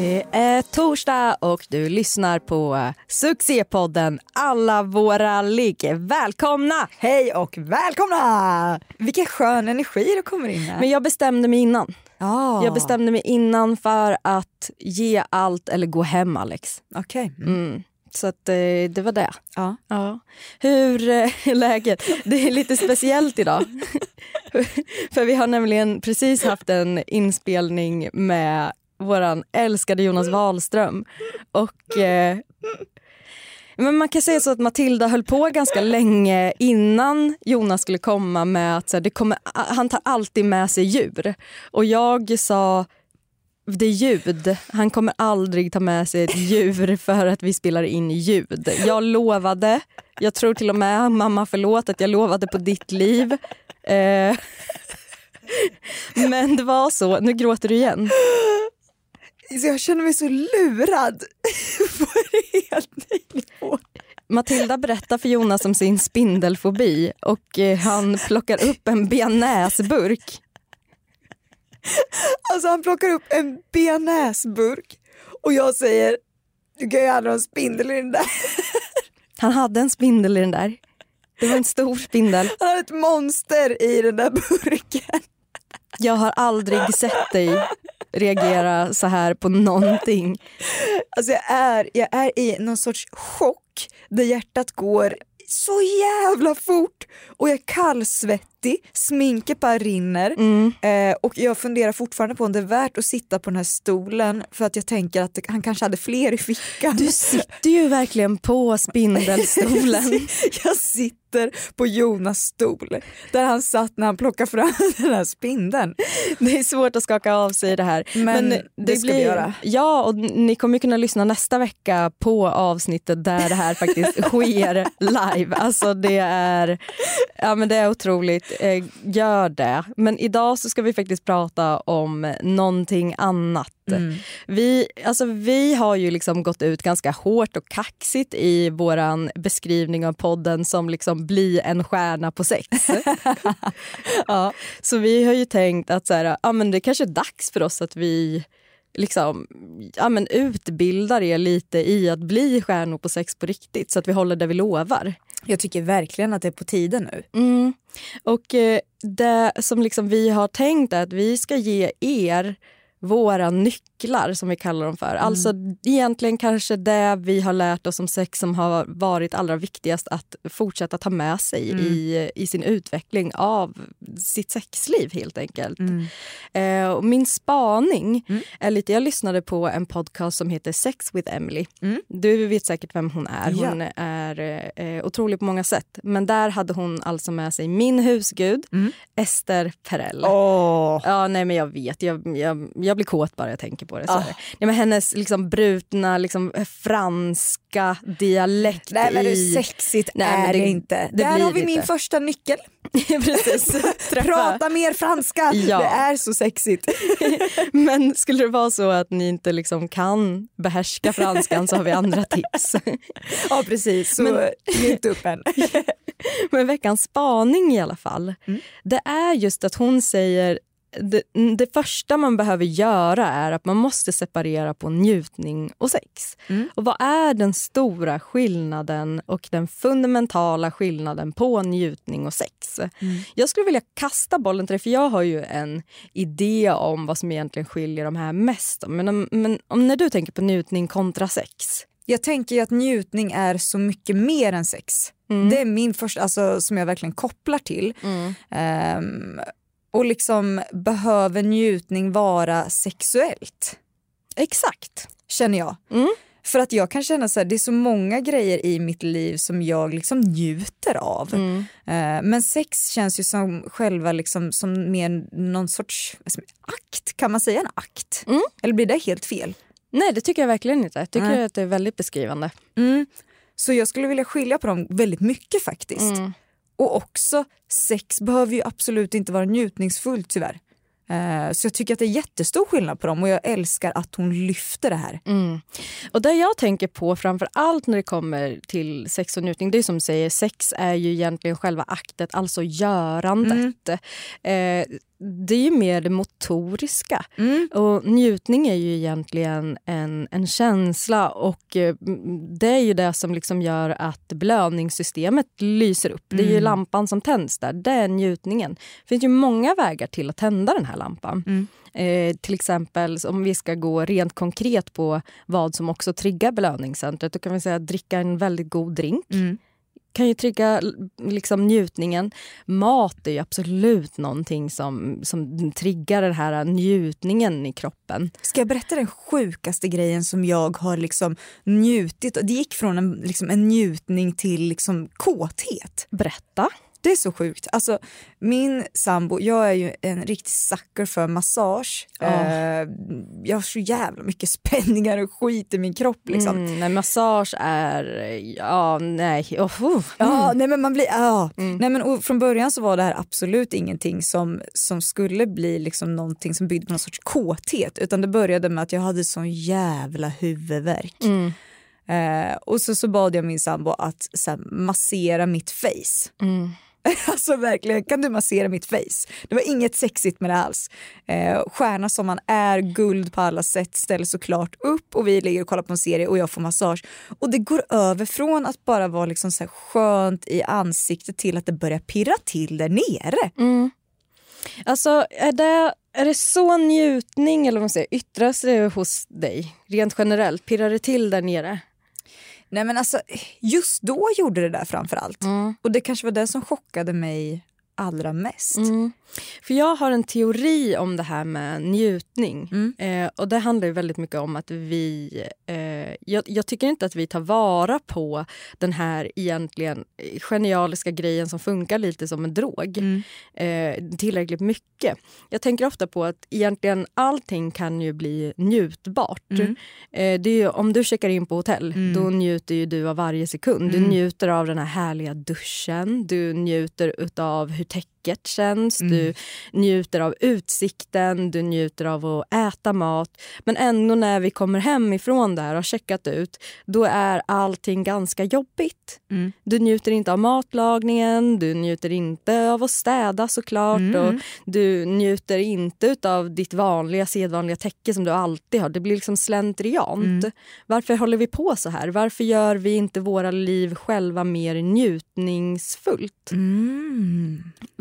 Det är torsdag och du lyssnar på succépodden Alla våra ligg. Välkomna! Hej och välkomna! Vilken skön energi du kommer in med. Men jag bestämde mig innan. ah, Jag bestämde mig innan för att ge allt eller gå hem Alex. Okej. Mm. Mm. Så att, eh, det var det. Ja. Ja. Hur eh, är läget? Det är lite speciellt idag. För vi har nämligen precis haft en inspelning med våran älskade Jonas Wahlström. Och, eh, men man kan säga så att Matilda höll på ganska länge innan Jonas skulle komma med att så här, det kommer, han tar alltid med sig djur. Och jag sa det är ljud. Han kommer aldrig ta med sig ett djur för att vi spelar in ljud. Jag lovade, jag tror till och med, mamma förlåt att jag lovade på ditt liv. Eh, men det var så, nu gråter du igen. Så jag känner mig så lurad på en helt ny nivå. Matilda berättar för Jonas om sin spindelfobi och eh, han plockar upp en bearnaisburk. Alltså han plockar upp en bearnaisburk och jag säger du kan ju aldrig ha en spindel i den där. Han hade en spindel i den där. Det var en stor spindel. Han har ett monster i den där burken. Jag har aldrig sett dig reagera så här på någonting. Alltså jag är, jag är i någon sorts chock där hjärtat går så jävla fort och jag är kallsvettig, sminket bara rinner Mm. eh, och jag funderar fortfarande på om det är värt att sitta på den här stolen för att jag tänker att han kanske hade fler i fickan. Du sitter ju verkligen på spindelstolen. jag sitter på Jonas stol där han satt när han plockade fram den här spindeln. Det är svårt att skaka av sig det här. Men det ska vi göra. Ja, och ni kommer kunna lyssna nästa vecka på avsnittet där det här faktiskt sker live. Alltså det är, ja, men det är otroligt. Eh, gör det. Men idag så ska vi faktiskt prata om någonting annat. Mm. Vi, alltså vi har ju liksom gått ut ganska hårt och kaxigt i våran beskrivning av podden som liksom bli en stjärna på sex. ja, så vi har ju tänkt att så här, ja, men det kanske är dags för oss att vi liksom, ja, men utbildar er lite i att bli stjärnor på sex på riktigt så att vi håller det vi lovar. Jag tycker verkligen att det är på tiden nu. Mm. Och eh, det som liksom vi har tänkt är att vi ska ge er våra nycklar som vi kallar dem för. Alltså egentligen kanske det vi har lärt oss om sex som har varit allra viktigast att fortsätta ta med sig i, i sin utveckling av sitt sexliv helt enkelt. Eh, och min spaning är lite, jag lyssnade på en podcast som heter Sex with Emily. Du vet säkert vem hon är. Ja. Hon är eh, otrolig på många sätt. Men där hade hon alltså med sig min husgud, Ester Perel. Åh. Ja, nej men jag vet. Jag, jag, jag blir kåt bara jag tänker på det. Så här. Nej, men hennes liksom brutna liksom, franska dialekt Nej men du, sexigt Nej, är det- det, inte. det Där har vi inte. min första nyckel. Precis. Prata mer franska, Ja. det är så sexigt. Men skulle det vara så att ni inte liksom kan behärska franskan så har vi andra tips. ja precis, så Men- ge inte upp än. Men veckans spaning i alla fall, det är just att hon säger det, det första man behöver göra är att man måste separera på njutning och sex. Och vad är den stora skillnaden och den fundamentala skillnaden på njutning och sex? Jag skulle vilja kasta bollen till dig, för jag har ju en idé om vad som egentligen skiljer de här mest. Men, om- men om när du tänker på njutning kontra sex, Jag tänker att njutning är så mycket mer än sex. Det är min första, alltså som jag verkligen kopplar till. Ehm, och liksom behöver njutning vara sexuellt? exakt. Känner jag. Mm. För att jag kan känna så här, det är så många grejer i mitt liv som jag liksom njuter av. Mm. Eh, men sex känns ju som själva liksom som mer någon sorts alltså, akt, kan man säga en akt? Mm. Eller blir det helt fel? Nej det tycker jag verkligen inte. Jag tycker Nej. att det är väldigt beskrivande. Mm. Så jag skulle vilja skilja på dem väldigt mycket faktiskt. Mm. Och också, sex behöver ju absolut inte vara njutningsfullt tyvärr. Eh, så jag tycker att det är jättestor skillnad på dem och jag älskar att hon lyfter det här. Mm. Och det jag tänker på framför allt när det kommer till sex och njutning, det är som säger, sex är ju egentligen själva aktet, alltså görandet. Eh, det är ju mer det motoriska. Mm. Och njutning är ju egentligen en, en känsla och eh, det är ju det som liksom gör att belöningssystemet lyser upp. Det är ju Mm. lampan som tänds där, det är njutningen. Det finns ju många vägar till att tända den här lampan. Mm. Eh, till exempel om vi ska gå rent konkret på vad som också triggar belöningscentret. Då kan vi säga dricka en väldigt god drink Mm. Kan ju trigga l- liksom, njutningen. Mat är ju absolut någonting som, som triggar den här njutningen i kroppen. Ska jag berätta den sjukaste grejen som jag har liksom njutit Det gick från en, liksom en njutning till liksom kåthet. Berätta. Det är så sjukt. Alltså, min sambo, jag är ju en riktig sucker för massage. Ja. Eh, jag har så jävla mycket spänningar och skit i min kropp. Liksom. Mm, nej, massage är... Ja, nej. Oh, oh. Ja, nej men man blir, ja. Mm. Nej men från början så var det här absolut ingenting som, som skulle bli liksom någonting som byggde på någon sorts kåthet utan det började med att jag hade sån jävla huvudvärk. Mm. Eh, och så, så bad jag min sambo att här, massera mitt face. Alltså verkligen, kan du massera mitt face? Det var inget sexigt med det alls. Eh, stjärna som man är, guld på alla sätt, ställer såklart upp och vi ligger och kollar på en serie och jag får massage. Och det går över från att bara vara liksom så här skönt i ansiktet till att det börjar pirra till där nere. Mm. Alltså, är det, är det så njutning eller vad man säger, yttras det hos dig rent generellt? Pirrar det till där nere? Nej men alltså, just då gjorde det där framför allt. Mm. Och det kanske var det som chockade mig allra mest. Mm. För jag har en teori om det här med njutning. Mm. Eh, och Det handlar ju väldigt mycket om att vi... Eh, jag, jag tycker inte att vi tar vara på den här egentligen genialiska grejen som funkar lite som en drog Mm. eh, tillräckligt mycket. Jag tänker ofta på att egentligen allting kan ju bli njutbart. Mm. Eh, det är ju, om du checkar in på hotell, Mm. då njuter ju du av varje sekund. Du Mm. njuter av den här härliga duschen, du njuter av hur täcka täcket känns, Mm. du njuter av utsikten, du njuter av att äta mat. Men ändå när vi kommer hem ifrån där och har checkat ut, då är allting ganska jobbigt. Mm. Du njuter inte av matlagningen, du njuter inte av att städa såklart Mm. och du njuter inte av ditt vanliga sedvanliga täcke som du alltid har. Det blir liksom slentriant. Mm. Varför håller vi på så här? Varför gör vi inte våra liv själva mer njutningsfullt?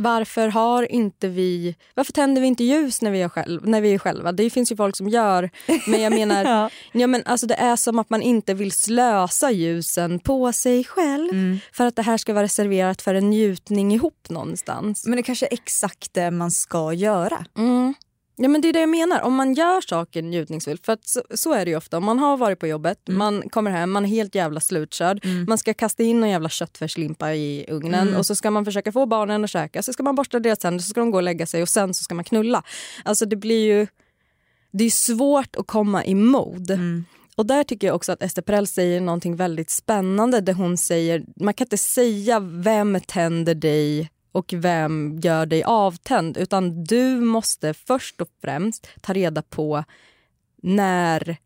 Varför har inte vi... Varför tänder vi inte ljus när vi, är själv, när vi är själva? Det finns ju folk som gör, men jag menar... Ja. ja, men alltså det är som att man inte vill slösa ljusen på sig själv Mm. för att det här ska vara reserverat för en njutning ihop någonstans. Men det kanske är exakt det man ska göra. Mm. Ja, men det är det jag menar. Om man gör saker njutningsfullt, för så, så är det ju ofta. Om man har varit på jobbet, man kommer hem, man är helt jävla slutkörd. Man ska kasta in en jävla köttfärslimpa i ugnen och så ska man försöka få barnen att käka. Så ska man borsta deras tänder, så ska de gå och lägga sig och sen så ska man knulla. Alltså det blir ju... Det är svårt att komma i mode. Och där tycker jag också att Ester Perel säger någonting väldigt spännande där hon säger, man kan inte säga vem tänder dig och vem gör dig avtänd utan du måste först och främst ta reda på när,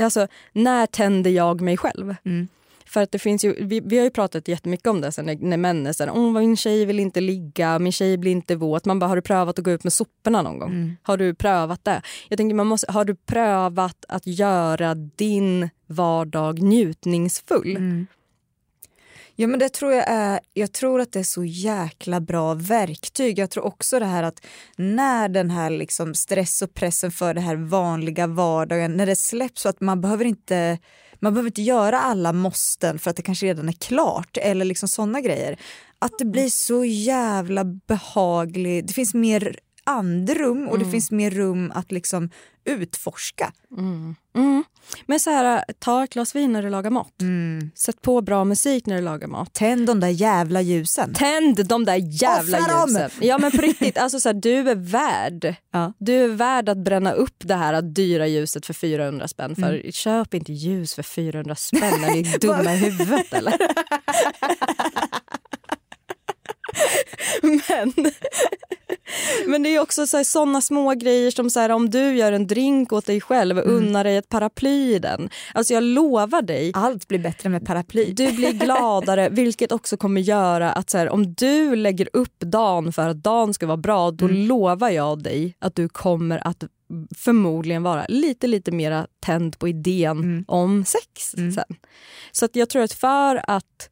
alltså, när tänder jag mig själv? Mm. För att det finns ju, vi, vi har ju pratat jättemycket om det sen när, när män är såhär, oh, min tjej vill inte ligga, min tjej blir inte våt. Man bara, har du prövat att gå ut med soporna någon gång? Mm. Har du prövat det? Jag tänker, man måste, har du prövat att göra din vardag njutningsfull? Mm. Ja men det tror jag är, jag tror att det är så jäkla bra verktyg. Jag tror också det här att när den här liksom stress och pressen för det här vanliga vardagen, när det släpps så att man behöver inte man behöver inte göra alla måsten för att det kanske redan är klart eller liksom sådana grejer. Att det blir så jävla behagligt, det finns mer andrum och det finns mer rum att liksom utforska. Mm. Mm. Men så här, ta ett glas vin när du lagar mat. Mm. Sätt på bra musik när du lagar mat. Tänd de där jävla ljusen. Tänd de där jävla Offra dem! ljusen. Ja men på riktigt, alltså så här, du är värd. Ja. Du är värd att bränna upp det här dyra ljuset för 400 spänn. För Mm. köp inte ljus för 400 spänn när ni är dumma i huvudet eller? men, men det är också så här, såna små grejer som så här, om du gör en drink åt dig själv och unnar dig ett paraply i den. Alltså jag lovar dig, Allt blir bättre med paraply. du blir gladare vilket också kommer göra att så här, om du lägger upp dagen för att dagen ska vara bra då lovar jag dig att du kommer att förmodligen vara lite lite mera tänd på idén om sex sen. Så att jag tror att för att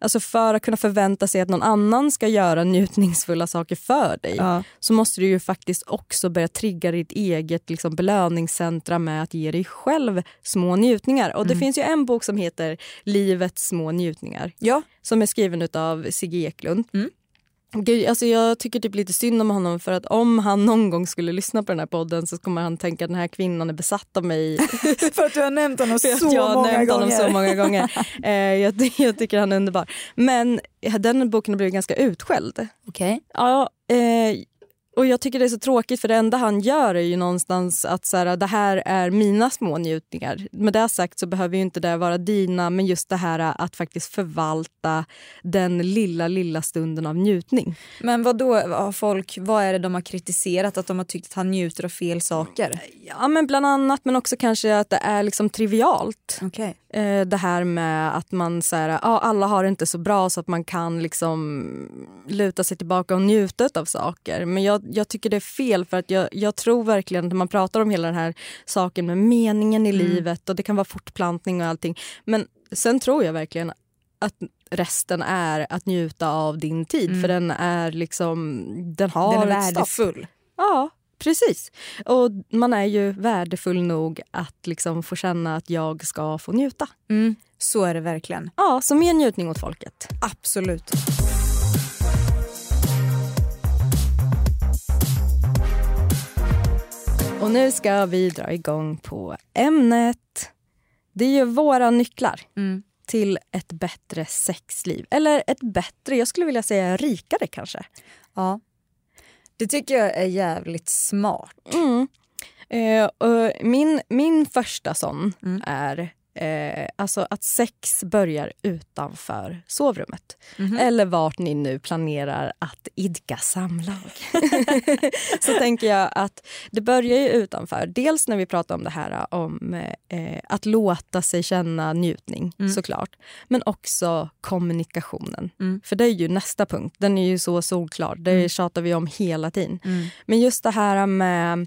Alltså för att kunna förvänta sig att någon annan ska göra njutningsfulla saker för dig Ja. så måste du ju faktiskt också börja trigga ditt eget liksom, belöningscentra med att ge dig själv små njutningar. Och Det finns ju en bok som heter Livets små njutningar Ja. som är skriven av Sigge Eklund. Mm. Gud, alltså jag tycker typ lite synd om honom för att om han någon gång skulle lyssna på den här podden så kommer han tänka att den här kvinnan är besatt av mig För att du har nämnt honom så jag har många nämnt gånger. honom så många gånger. Eh, jag, jag tycker han är underbar. Men den boken har blivit ganska utskälld. Okej. Ja, eh, och jag tycker det är så tråkigt för det enda han gör är ju någonstans att så här, det här är mina små njutningar. Med det sagt så behöver ju inte det vara dina men just det här att faktiskt förvalta den lilla, lilla stunden av njutning. Men vad då har folk, vad är det de har kritiserat? Att de har tyckt att han njuter av fel saker? Ja men bland annat men också kanske att det är liksom trivialt. Okej. Eh, det här med att man så här, ja, alla har det inte så bra så att man kan liksom luta sig tillbaka och njuta av saker. Men jag, jag tycker det är fel för att jag, jag tror verkligen när man pratar om hela den här saken med meningen i livet och det kan vara fortplantning och allting. Men sen tror jag verkligen att resten är att njuta av din tid för den är liksom, den har Den är värdefull. Ja, precis. Och man är ju värdefull nog att liksom få känna att jag ska få njuta. Mm. Så är det verkligen. Ja, så mer njutning åt folket. Absolut. Och nu ska vi dra igång på ämnet. Det är ju våra nycklar Mm. till ett bättre sexliv. Eller ett bättre, jag skulle vilja säga rikare kanske. Ja. Det tycker jag är jävligt smart. Mm. Eh, och min, min första sån Mm. är eh, alltså att sex börjar utanför sovrummet. Mhm. Eller vart ni nu planerar att idka samlag. så tänker jag att det börjar ju utanför. Dels när vi pratar om det här om eh, att låta sig känna njutning Mm. såklart. Men också kommunikationen. Mm. För det är ju nästa punkt. Den är ju så solklar. Det Mm. tjatar vi om hela tiden. Mm. Men just det här med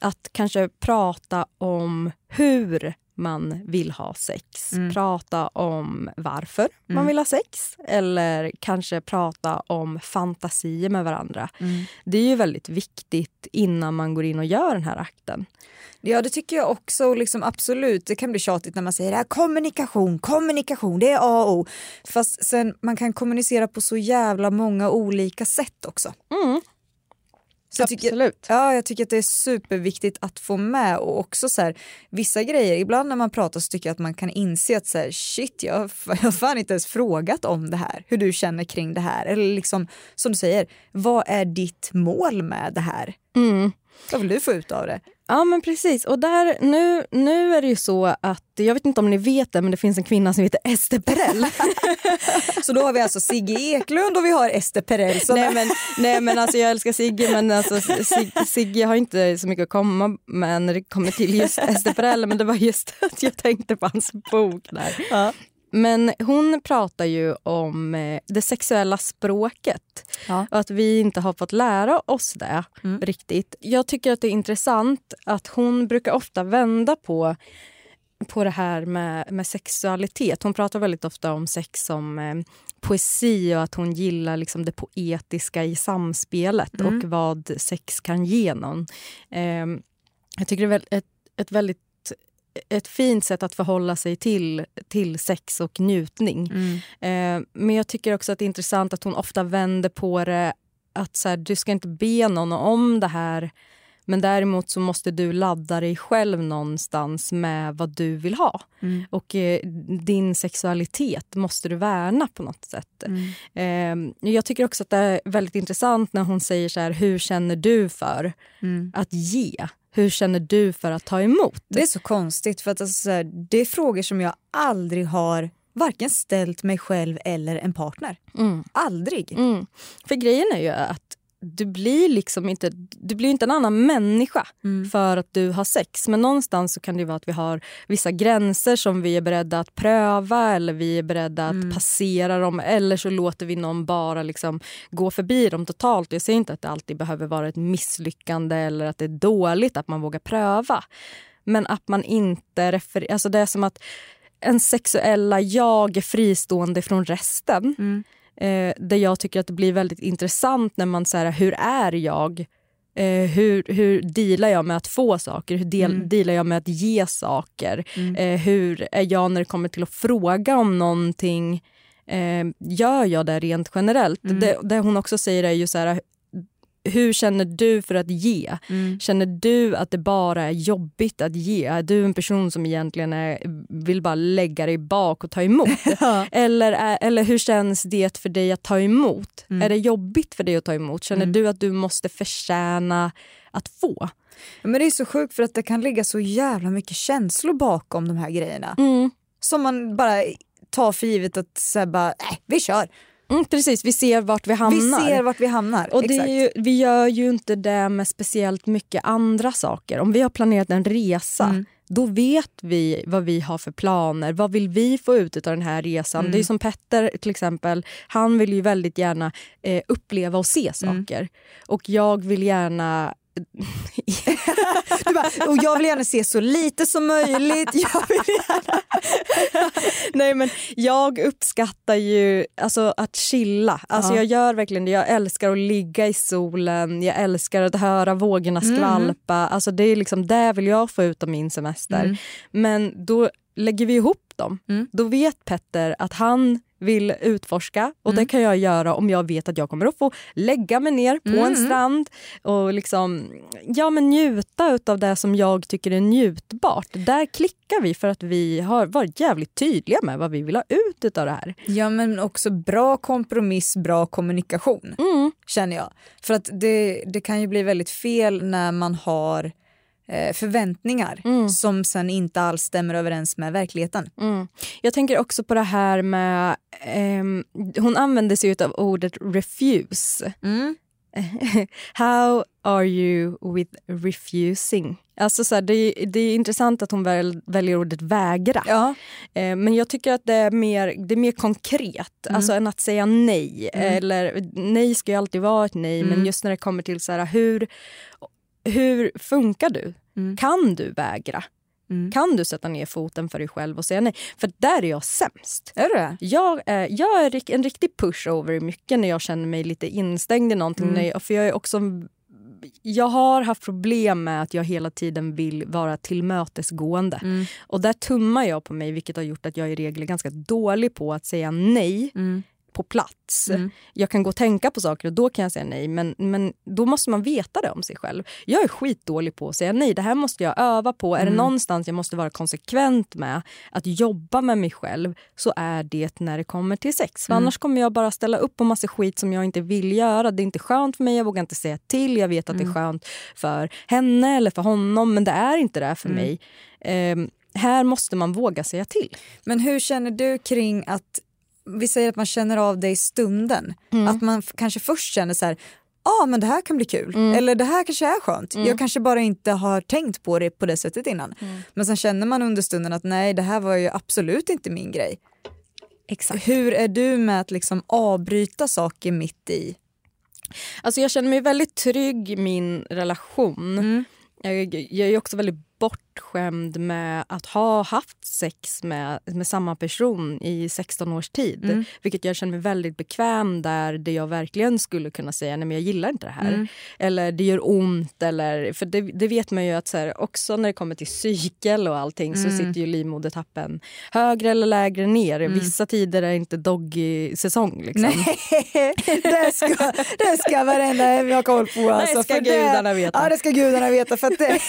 att kanske prata om hur man vill ha sex. Mm. Prata om varför man Mm. vill ha sex. Eller kanske prata om fantasier med varandra. Mm. Det är ju väldigt viktigt innan man går in och gör den här akten. Ja det tycker jag också. Liksom, absolut, det kan bli tjatigt när man säger det här, kommunikation, kommunikation, det är A och O. Fast sen, man kan kommunicera på så jävla många olika sätt också. Så jag tycker, Absolut. ja, jag tycker att det är superviktigt att få med och också så här, vissa grejer, ibland när man pratar så tycker jag att man kan inse att så här, shit jag har fan inte ens frågat om det här, hur du känner kring det här. Eller liksom som du säger, vad är ditt mål med det här? Mm. Vad vill du få ut av det? Ja men precis. Och där, nu, nu är det ju så att, jag vet inte om ni vet det, men det finns en kvinna som heter Ester Perell. Så då har vi alltså Sigge Eklund och vi har Ester Perell. som- nej, men, nej men alltså jag älskar Sigge men alltså, Sig, Sigge har inte så mycket att komma med när det kommer till just Ester Perell men det var just att jag tänkte på hans bok där. Ja. Men hon pratar ju om eh, det sexuella språket Ja. och att vi inte har fått lära oss det Mm. riktigt. Jag tycker att det är intressant att hon brukar ofta vända på på det här med, med sexualitet. Hon pratar väldigt ofta om sex som eh, poesi och att hon gillar liksom det poetiska i samspelet Mm. och vad sex kan ge någon. Eh, jag tycker det är ett, ett väldigt ett fint sätt att förhålla sig till, till sex och njutning. Mm. Eh, men jag tycker också att det är intressant att hon ofta vänder på det att så här, du ska inte be någon om det här Men däremot så måste du ladda dig själv någonstans med vad du vill ha. Mm. Och eh, din sexualitet måste du värna på något sätt. Mm. Eh, jag tycker också att det är väldigt intressant när hon säger så här, hur känner du för Mm. att ge? Hur känner du för att ta emot? Det är så konstigt för att alltså, det är frågor som jag aldrig har varken ställt mig själv eller en partner. Mm. Aldrig. Mm. För grejen är ju att du blir liksom inte, du blir inte en annan människa Mm. för att du har sex. Men någonstans så kan det vara att vi har vissa gränser som vi är beredda att pröva eller vi är beredda att Mm. passera dem eller så låter vi någon bara liksom gå förbi dem totalt. Jag säger inte att det alltid behöver vara ett misslyckande eller att det är dåligt att man vågar pröva. Men att man inte refererar... Alltså det är som att en sexuella jag är fristående från resten. Mm. Eh, där jag tycker att det blir väldigt intressant när man säger hur är jag? Eh, hur, hur dealar jag med att få saker? Hur del, Mm. dealar jag med att ge saker? Mm. Eh, hur är jag när det kommer till att fråga om någonting? Eh, gör jag det rent generellt? Mm. Det, det hon också säger är ju så här, hur känner du för att ge? Mm. Känner du att det bara är jobbigt att ge? Är du en person som egentligen är, vill bara lägga dig bak och ta emot? eller, eller hur känns det för dig att ta emot? Mm. Är det jobbigt för dig att ta emot? Känner Mm. du att du måste förtjäna att få? Men det är så sjukt för att det kan ligga så jävla mycket känslor bakom de här grejerna. Mm. Som man bara tar för givet att så här bara, äh, vi kör. Mm, precis, vi ser vart vi hamnar. Vi ser vart vi hamnar. Och ju, vi gör ju inte det med speciellt mycket andra saker. Om vi har planerat en resa, Mm. då vet vi vad vi har för planer. Vad vill vi få ut av den här resan? Mm. Det är som Petter till exempel. Han vill ju väldigt gärna eh, uppleva och se Mm. saker. Och jag vill gärna Du bara, och jag vill gärna se så lite som möjligt. Jag vill gärna... Nej men jag uppskattar ju alltså, att chilla. Alltså, Ja. Jag gör verkligen det. Jag älskar att ligga i solen, jag älskar att höra vågorna Mm. skvalpa. Alltså, det är liksom det vill jag få ut av min semester. Mm. Men då lägger vi ihop dem. Mm. Då vet Petter att han vill utforska och Mm. det kan jag göra om jag vet att jag kommer att få lägga mig ner på Mm, en strand och liksom, ja, men njuta av det som jag tycker är njutbart. Där klickar vi för att vi har varit jävligt tydliga med vad vi vill ha ut av det här. Ja men också bra kompromiss, bra kommunikation Mm. känner jag. För att det, det kan ju bli väldigt fel när man har förväntningar Mm. som sen inte alls stämmer överens med verkligheten. Mm. Jag tänker också på det här med... ehm, hon använder sig av ordet refuse. Mm. How are you with refusing? Alltså så här, det, är, det är intressant att hon väl, väljer ordet vägra. Ja. Eh, men jag tycker att det är mer, det är mer konkret Mm. alltså, än att säga nej. Mm. Eller, nej ska ju alltid vara ett nej, Mm. men just när det kommer till så här, hur, hur funkar du? Mm. Kan du vägra? Mm. Kan du sätta ner foten för dig själv och säga nej? För där är jag sämst. Är du det? Jag är, jag är en riktig pushover i mycket när jag känner mig lite instängd i någonting. Mm. Jag, för jag är också jag har haft problem med att jag hela tiden vill vara tillmötesgående. Mm. Och där tummar jag på mig vilket har gjort att jag i regel är ganska dålig på att säga nej Mm. På plats. Mm. Jag kan gå och tänka på saker och då kan jag säga nej men, men då måste man veta det om sig själv. Jag är skitdålig på att säga nej, det här måste jag öva på. Är det Mm. någonstans jag måste vara konsekvent med att jobba med mig själv så är det när det kommer till sex. För Mm. Annars kommer jag bara ställa upp på massa skit som jag inte vill göra. Det är inte skönt för mig, jag vågar inte säga till. Jag vet att det är Mm. skönt för henne eller för honom men det är inte det för Mm. mig. Ehm, här måste man våga säga till. Men hur känner du kring att vi säger att man känner av det i stunden. Mm. Att man kanske först känner så här, ja ah, men det här kan bli kul. Mm. Eller det här kanske är skönt. Jag kanske bara inte har tänkt på det på det sättet innan. Mm. Men sen känner man under stunden att nej det här var ju absolut inte min grej. Exakt. Hur är du med att liksom avbryta saker mitt i? Alltså jag känner mig väldigt trygg i min relation. Mm. Jag, jag är också väldigt bortskämd med att ha haft sex med, med samma person i 16 års tid. Mm. Vilket jag känner mig väldigt bekväm där, där jag verkligen skulle kunna säga nej men jag gillar inte det här. Mm. Eller det gör ont. Eller, för det, det vet man ju att så här, också när det kommer till cykel och allting så Mm. sitter ju livmodertappen högre eller lägre ner. Vissa tider är inte doggy-säsong. Liksom. Nej, det ska, det ska varenda hem ha koll på. Alltså, ska för det- gudarna veta. Ja, det ska gudarna veta. För det,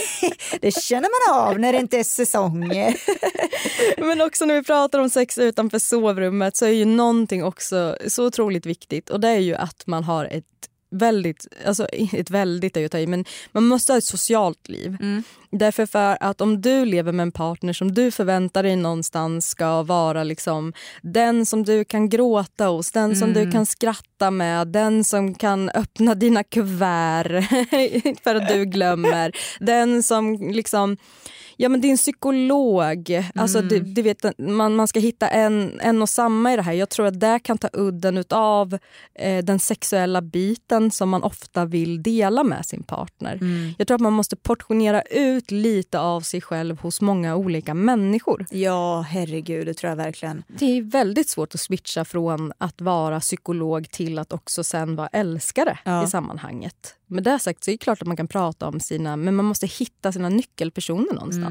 det känner man av när det inte är säsonger. Men också när vi pratar om sex utanför sovrummet så är ju någonting också så otroligt viktigt och det är ju att man har ett väldigt, alltså ett väldigt är ju att ta i, men man måste ha ett socialt liv. Därför för att om du lever med en partner som du förväntar dig någonstans ska vara liksom den som du kan gråta hos, den som du kan skratta med, den som kan öppna dina kuvert för att du glömmer, den som liksom Ja men din psykolog, alltså du, du vet, man, man ska hitta en, en och samma i det här. Jag tror att det kan ta udden utav eh, den sexuella biten som man ofta vill dela med sin partner. Jag tror att man måste portionera ut lite av sig själv hos många olika människor. Ja, herregud, det tror jag verkligen. Det är väldigt svårt att switcha från att vara psykolog till att också sen vara älskare Ja. i sammanhanget. Med det sagt så är det klart att man kan prata om sina, men man måste hitta sina nyckelpersoner någonstans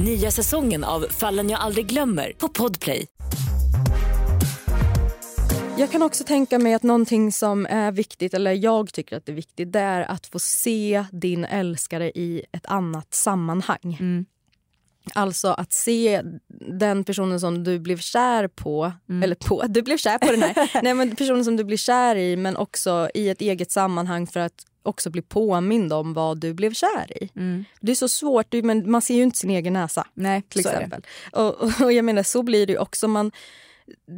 Nya säsongen av Fallen jag aldrig glömmer på Podplay. Jag kan också tänka mig att någonting som är viktigt, eller jag tycker att det är viktigt, det är att få se din älskare i ett annat sammanhang. Alltså att se den personen som du blev kär på, eller på, du blev kär på den här, nej men personen som du blir kär i men också i ett eget sammanhang för att också bli påmind om vad du blev kär i. Det är så svårt, men man ser ju inte sin egen näsa Nej, till exempel. Och, och, jag menar så blir det också. Man,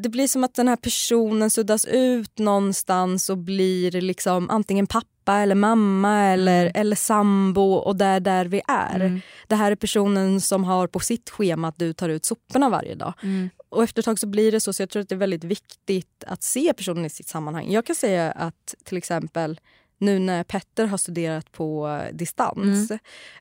det blir som att den här personen suddas ut någonstans och blir liksom antingen pappa eller mamma eller, eller sambo och det är där vi är. Det här är personen som har på sitt schema att du tar ut soporna varje dag. Och efter ett tag så blir det så, så jag tror att det är väldigt viktigt att se personen i sitt sammanhang. Jag kan säga att till exempel nu när Petter har studerat på distans.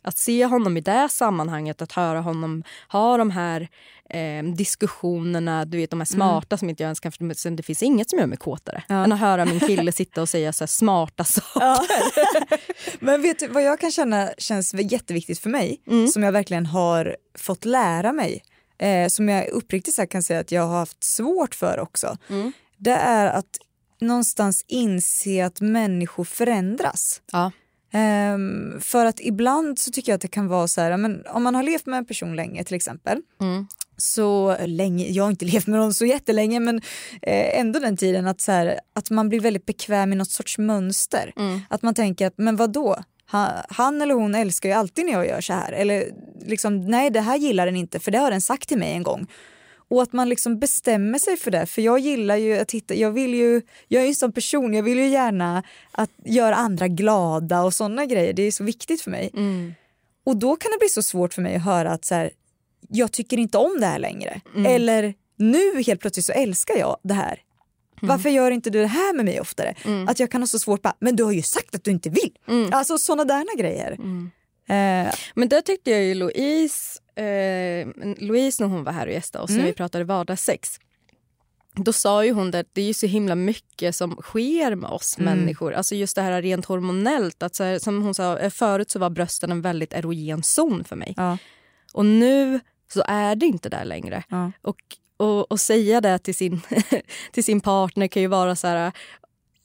Att se honom i det sammanhanget, att höra honom ha de här eh, diskussionerna, du vet de här smarta som inte jag ens kan förstå. Det finns inget som gör mig kåtare än att höra min kille sitta och säga så smarta saker. Men vet du vad jag kan känna känns jätteviktigt för mig, Mm. som jag verkligen har fått lära mig, eh, som jag uppriktigt sagt kan säga att jag har haft svårt för också. Mm. Det är att någonstans inse att människor förändras. Ja. Ehm, för att ibland så tycker jag att det kan vara så här, men om man har levt med en person länge till exempel, Mm. så länge, jag har inte levt med någon så jättelänge men eh, ändå den tiden att, så här, att man blir väldigt bekväm i något sorts mönster. Mm. Att man tänker att men vad då? Han, han eller hon älskar ju alltid när jag gör så här. Eller liksom, nej det här gillar den inte för det har den sagt till mig en gång. Och att man liksom bestämmer sig för det. För jag gillar ju att hitta, jag vill ju, jag är ju en sån person, jag vill ju gärna att göra andra glada och sådana grejer. Det är så viktigt för mig. Mm. Och då kan det bli så svårt för mig att höra att så här, jag tycker inte om det här längre. Eller nu helt plötsligt så älskar jag det här. Varför gör inte du det här med mig oftare? Att jag kan ha så svårt bara, men du har ju sagt att du inte vill. Alltså sådana där grejer. Eh, Men där tyckte jag ju Louise, eh, Louise när hon var här och gästade oss när vi pratade vardagssex. Då sa ju hon att det är ju så himla mycket som sker med oss människor. Alltså just det här rent hormonellt. Att så här, som hon sa, eh, förut så var brösten en väldigt erogen zon för mig. Ja. Och nu så är det inte där längre. Ja. Och, och, och säga det till sin, till sin partner kan ju vara så här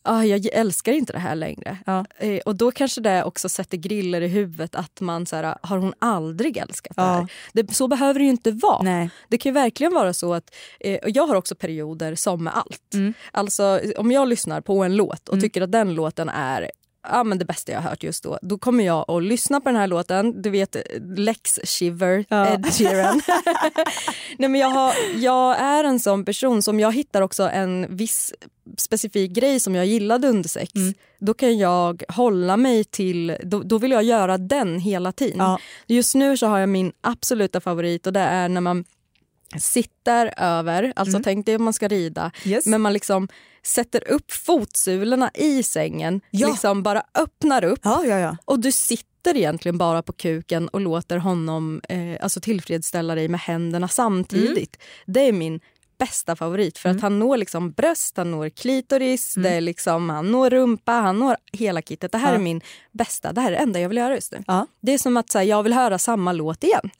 ah, jag älskar inte det här längre. Ja. Eh, och då kanske det också sätter griller i huvudet att man så här, har hon aldrig älskat det här? Det, så behöver det ju inte vara. Nej. Det kan ju verkligen vara så att, eh, och jag har också perioder som med allt. Mm. Alltså om jag lyssnar på en låt och Mm. tycker att den låten är ja, men det bästa jag har hört just då. Då kommer jag att lyssna på den här låten. Du vet Lex Shiver, Ja. Ed Sheeran. Nej, men jag, har, jag är en sån person som jag hittar också en viss specifik grej som jag gillade under sex. Mm. Då kan jag hålla mig till, då, då vill jag göra den hela tiden. Ja. Just nu så har jag min absoluta favorit och det är när man sitter över, alltså Mm. tänk dig om man ska rida, Yes. men man liksom sätter upp fotsulorna i sängen, Ja. liksom bara öppnar upp Ja, ja, och du sitter egentligen bara på kuken och låter honom eh, alltså tillfredsställa dig med händerna samtidigt. Det är min bästa favorit för att han når liksom bröst, han når klitoris, det är liksom, han når rumpa, han når hela kittet. Det här är min bästa, det här är det enda jag vill göra just nu. Det är som att här, jag vill höra samma låt igen.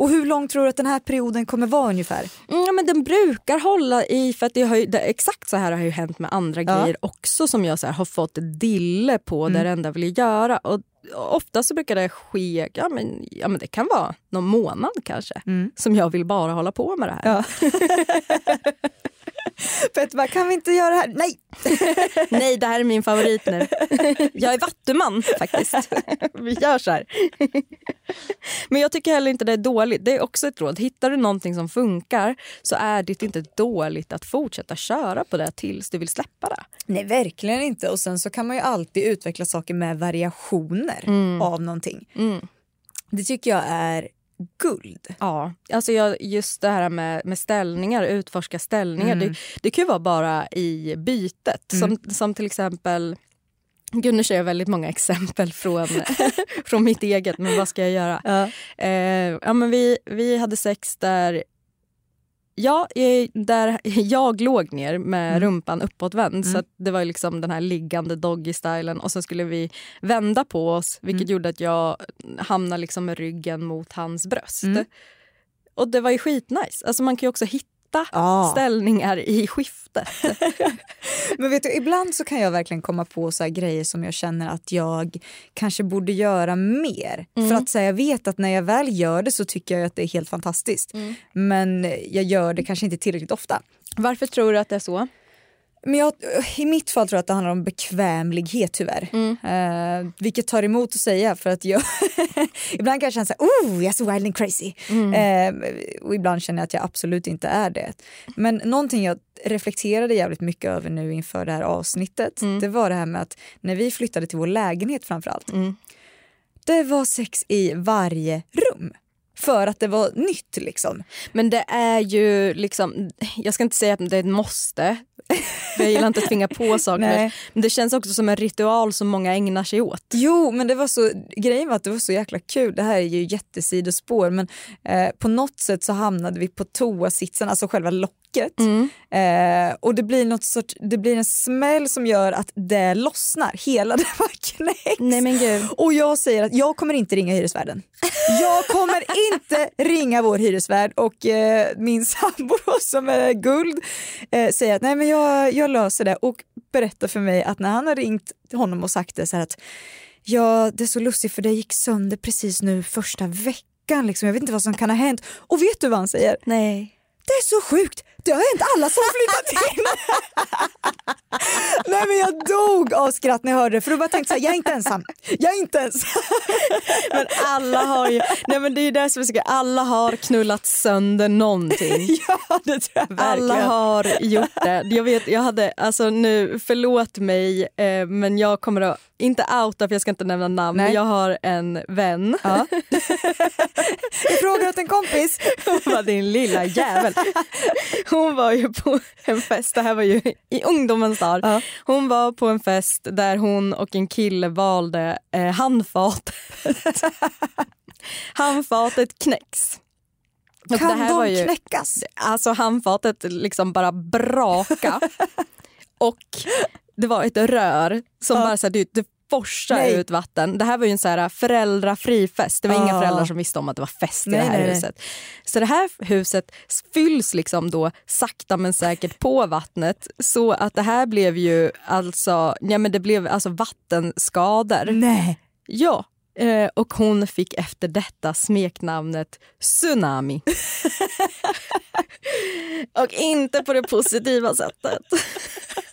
Och hur lång tror du att den här perioden kommer vara ungefär? Mm, men den brukar hålla i, för att det har ju, det, exakt så här har ju hänt med andra Ja. grejer också som jag så här, har fått dille på Mm. där det enda vill göra. Och ofta så brukar det ske, ja men, ja men det kan vara någon månad kanske, Mm. som jag vill bara hålla på med det här. Ja. Petter bara, kan vi inte göra det här? Nej! Nej, det här är min favorit nu. Jag är vattuman faktiskt. Vi gör så här. Men jag tycker heller inte det är dåligt. Det är också ett råd. Hittar du någonting som funkar så är det inte dåligt att fortsätta köra på det tills du vill släppa det. Nej, verkligen inte. Och sen så kan man ju alltid utveckla saker med variationer av någonting. Mm. Det tycker jag är guld. Ja, alltså jag, just det här med, med ställningar, utforska ställningar. Det, det kan ju vara bara i bytet. Som, som till exempel, gud nu kör jag väldigt många exempel från, från mitt eget, men vad ska jag göra? Ja. Eh, ja, men vi, vi hade sex där Ja, eh, där jag låg ner med rumpan uppåtvänd. Så att det var liksom den här liggande doggy-stylen. Och så skulle vi vända på oss vilket gjorde att jag hamnade liksom med ryggen mot hans bröst. Och det var ju skitnice. Alltså man kan ju också hitta Ja. ställningar i skiftet. Men vet du, ibland så kan jag verkligen komma på så här grejer som jag känner att jag kanske borde göra mer. För att så här, jag vet att när jag väl gör det så tycker jag att det är helt fantastiskt. Men jag gör det kanske inte tillräckligt ofta. Varför tror du att det är så? Men jag, I mitt fall tror jag att det handlar om bekvämlighet tyvärr. Eh, vilket tar emot att säga för att jag ibland kan jag känna så här, oh jag är så wild and crazy. Eh, och ibland känner jag att jag absolut inte är det. Men någonting jag reflekterade jävligt mycket över nu inför det här avsnittet det var det här med att när vi flyttade till vår lägenhet framförallt. Det var sex i varje rum. För att det var nytt liksom. Men det är ju liksom, jag ska inte säga att det är ett måste. Jag gillar inte att tvinga på saker. Nej. Men det känns också som en ritual som många ägnar sig åt. Jo, men det var så, grejen var att det var så jäkla kul. Det här är ju jättesidospår men eh, på något sätt så hamnade vi på toasitsen, alltså själva locket. Eh, och det blir, något sort, det blir en smäll som gör att det lossnar. Hela det bara knäcks. Nej men gud. Och jag säger att jag kommer inte ringa hyresvärden. Jag kommer inte ringa vår hyresvärd och eh, min sambo som är guld eh, säger att nej men jag, jag löser det och berättar för mig att när han har ringt honom och sagt det så här att ja det är så lustigt för det gick sönder precis nu första veckan liksom. jag vet inte vad som kan ha hänt. Och vet du vad han säger? Nej. Det är så sjukt, det har hänt alla som flyttat in. Nej men jag dog av skratt när jag hörde det för då bara tänkte så här, jag är inte ensam. Jag är inte ensam. Men alla har ju, nej men det är det som är så alla har knullat sönder någonting. ja det tror jag verkligen. Alla har gjort det. Jag vet, jag hade, alltså nu, förlåt mig, eh, men jag kommer att, inte outa för jag ska inte nämna namn, Nej. men jag har en vän. Ja. jag frågar åt en kompis. Hon var din lilla jävel. Hon var ju på en fest, det här var ju i ungdomens dagar. Ja. Hon var på en fest där hon och en kille valde eh, handfatet. handfatet knäcks. Och Kan det här de var ju, knäckas? Alltså handfatet liksom bara braka. och det var ett rör som Ja. bara så här, det, det forsa Nej. ut vatten. Det här var ju en så här föräldrafri fest. Det var inga Ah. föräldrar som visste om att det var fest i Nej, det här nej, nej. huset. Så det här huset fylls liksom då sakta men säkert på vattnet så att det här blev ju alltså, ja men det blev alltså vattenskador. Nej. Ja, eh, och hon fick efter detta smeknamnet Tsunami. och inte på det positiva sättet.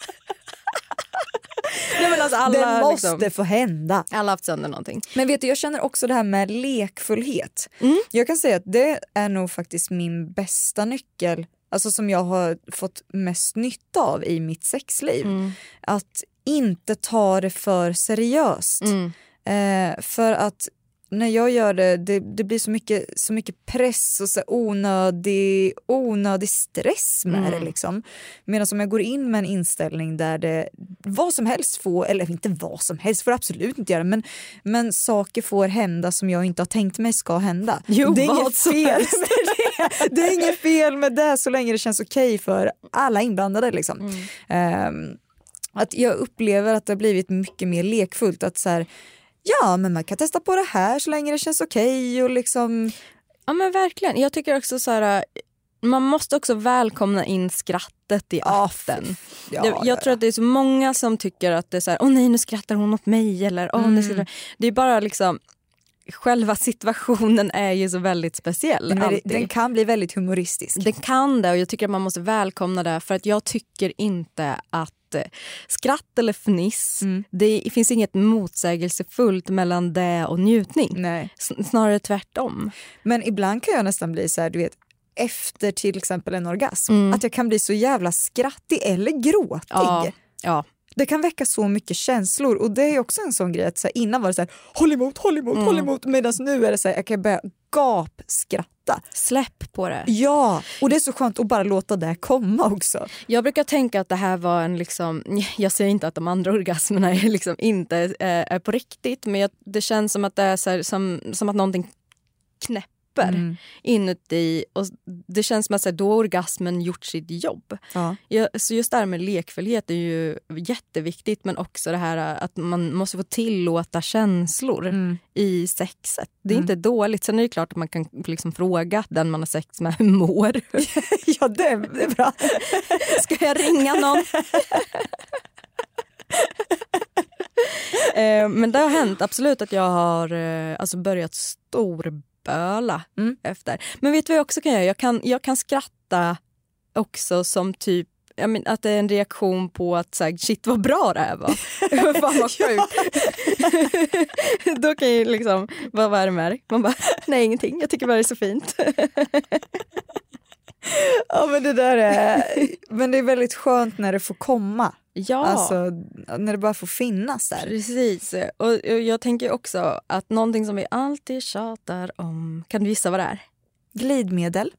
Nej, men alltså alla, det måste liksom, få hända. alla har haft sönder någonting. Men vet du, jag känner också det här med lekfullhet. Mm. Jag kan säga att det är nog faktiskt min bästa nyckel, alltså som jag har fått mest nytta av i mitt sexliv. Mm. Att inte ta det för seriöst. Mm. Eh, för att när jag gör det, det, det blir så mycket, så mycket press och så onödig, onödig stress med Mm. det. Liksom. Medan om jag går in med en inställning där det vad som helst får, eller inte vad som helst får absolut inte göra, men, men saker får hända som jag inte har tänkt mig ska hända. Jo, det, är inget fel det. det är inget fel med det så länge det känns okej för alla inblandade. Liksom. Mm. Ehm, att jag upplever att det har blivit mycket mer lekfullt. Att så här, ja men man kan testa på det här så länge det känns okej och liksom Ja men verkligen. Jag tycker också så här, man måste också välkomna in skrattet i appen. ja, jag jag tror att det är så många som tycker att det är så här, åh nej nu skrattar hon åt mig eller åh nu skrattar Det är bara liksom, själva situationen är ju så väldigt speciell. den, alltid. den kan bli väldigt humoristisk. Den kan det och jag tycker att man måste välkomna det för att jag tycker inte att eh, skratt eller fniss, Mm. det finns inget motsägelsefullt mellan det och njutning. Nej. Snarare tvärtom. Men ibland kan jag nästan bli så här, du vet efter till exempel en orgasm, Mm. att jag kan bli så jävla skrattig eller gråtig. Ja, ja. Det kan väcka så mycket känslor och det är också en sån grej att så här, innan var det så här, håll emot, håll emot, Mm. håll emot medan nu är det så här, jag kan börja gapskratta. Släpp på det. Ja, och det är så skönt att bara låta det komma också. Jag brukar tänka att det här var en... liksom Jag säger inte att de andra orgasmerna är liksom inte eh, är på riktigt men jag, det känns som att det är så här, som, som att någonting knäpper Mm. inuti. Och det känns som att här, då har orgasmen gjort sitt jobb. Ja. Ja, så just det här med lekfullhet är ju jätteviktigt men också det här att man måste få tillåta känslor Mm. i sexet. Det är Mm. inte dåligt. Sen är det klart att man kan liksom fråga den man har sex med hur mår. ja, det är, det är bra. Ska jag ringa någon? eh, men det har hänt absolut att jag har eh, alltså börjat storböla Mm. efter. Men vet du vad jag också kan göra? Jag kan, jag kan skratta också som typ men, att det är en reaktion på att så här, shit vad bra det här var. Fan vad sjukt. Då kan jag liksom, vad var det med dig? Man bara, nej ingenting, jag tycker bara det är så fint. Ja, men det där är, men det är väldigt skönt när det får komma. Ja. Alltså när det bara får finnas där. Precis. Och, och jag tänker också att någonting som vi alltid tjatar om, kan du gissa vad det är? Glidmedel.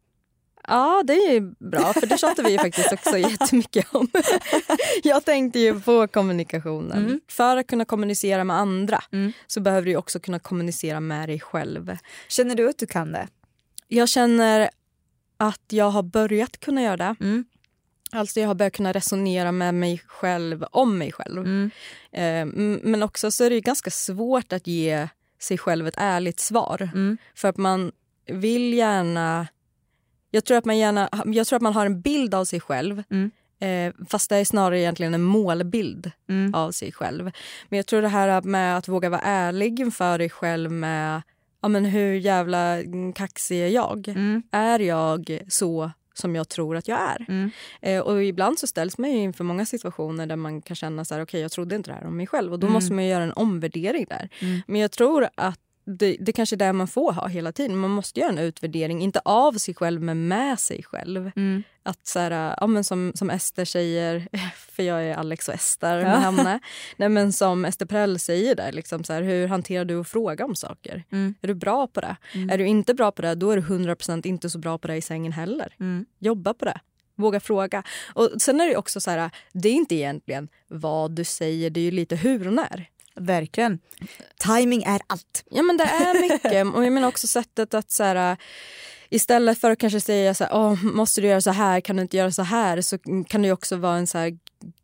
Ja, det är bra, för det tjatar vi ju faktiskt också jättemycket om. Jag tänkte ju på kommunikationen. Mm. För att kunna kommunicera med andra Mm. så behöver du också kunna kommunicera med dig själv. Känner du att du kan det? Jag känner att jag har börjat kunna göra det. Mm. Alltså jag har börjat kunna resonera med mig själv om mig själv. Mm. Eh, men också så är det ganska svårt att ge sig själv ett ärligt svar. Mm. För att man vill gärna... Jag tror att man, gärna, jag tror att man har en bild av sig själv Mm. eh, fast det är snarare egentligen en målbild Mm. av sig själv. Men jag tror det här med att våga vara ärlig inför dig själv med ja, men hur jävla kaxig är jag? Mm. Är jag så som jag tror att jag är? Mm. Eh, och ibland så ställs man ju inför många situationer där man kan känna så här, okej jag trodde inte det här om mig själv och då Mm. måste man göra en omvärdering där. Mm. Men jag tror att det, det kanske är det man får ha hela tiden. Man måste göra en utvärdering, inte av sig själv men med sig själv. Att så här, ja, men som, som Ester säger, för jag är Alex och Ester med Ja. henne. Nej, men som Ester Prell säger där, liksom så här, hur hanterar du att fråga om saker? Mm. Är du bra på det? Mm. Är du inte bra på det, då är du 100% inte så bra på det i sängen heller. Mm. Jobba på det. Våga fråga. Och Sen är det också så här, det är inte egentligen vad du säger, det är ju lite hur och när. Verkligen. Timing är allt. Ja men det är mycket. och jag menar också sättet att så här, istället för att kanske säga så här, Åh, måste du göra så här, kan du inte göra så här, så kan det också vara en så här,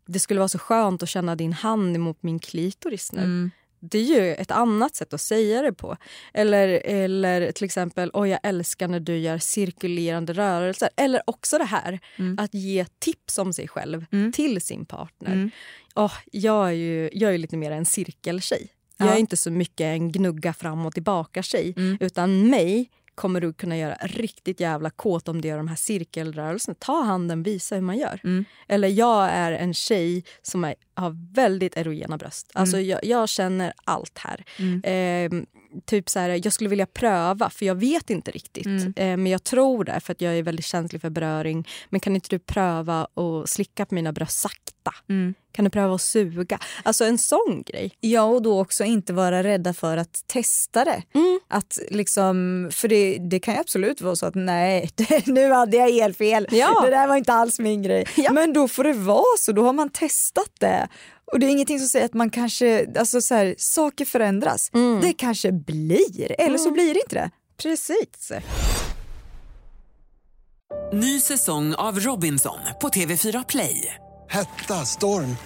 det skulle vara så skönt att känna din hand emot min klitoris nu. Mm. det är ju ett annat sätt att säga det på. Eller, eller till exempel, oj jag älskar när du gör cirkulerande rörelser. Eller också det här, Mm. att ge tips om sig själv Mm. till sin partner. Åh, jag, är ju, jag är lite mer en cirkeltjej. Ja. Jag är inte så mycket en gnugga fram och tillbaka-tjej. Mm. Utan mig kommer du kunna göra riktigt jävla kåt om du gör de här cirkelrörelserna. Ta handen, visa hur man gör. Mm. Eller jag är en tjej som är, har väldigt erogena bröst. Alltså jag, jag känner allt här. Mm. Eh, typ så här, jag skulle vilja pröva, för jag vet inte riktigt. Mm. Eh, men jag tror det, för att jag är väldigt känslig för beröring. Men kan inte du pröva att slicka på mina bröst sakta? Mm. Kan du pröva att suga? Alltså en sån grej. Ja, och då också inte vara rädda för att testa det. Mm. Att liksom, för det, det kan ju absolut vara så att nej, det, nu hade jag helt fel. Ja. Det där var inte alls min grej. Ja. Men då får det vara så, då har man testat det. Och det är ingenting som säger att man kanske, alltså så här, saker förändras. Mm. Det kanske blir, eller så blir det inte det. Precis. Ny säsong av Robinson på TV4 Play. Hetta, storm,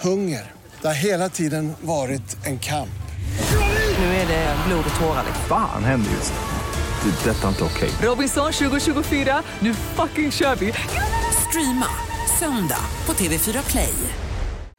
hunger. Det har hela tiden varit en kamp. Nu är det blod och tårar. liksom. Fan händer just nu. Det. är Detta är inte okej. Robinson 2024, nu fucking kör vi! Streama söndag på TV4 Play.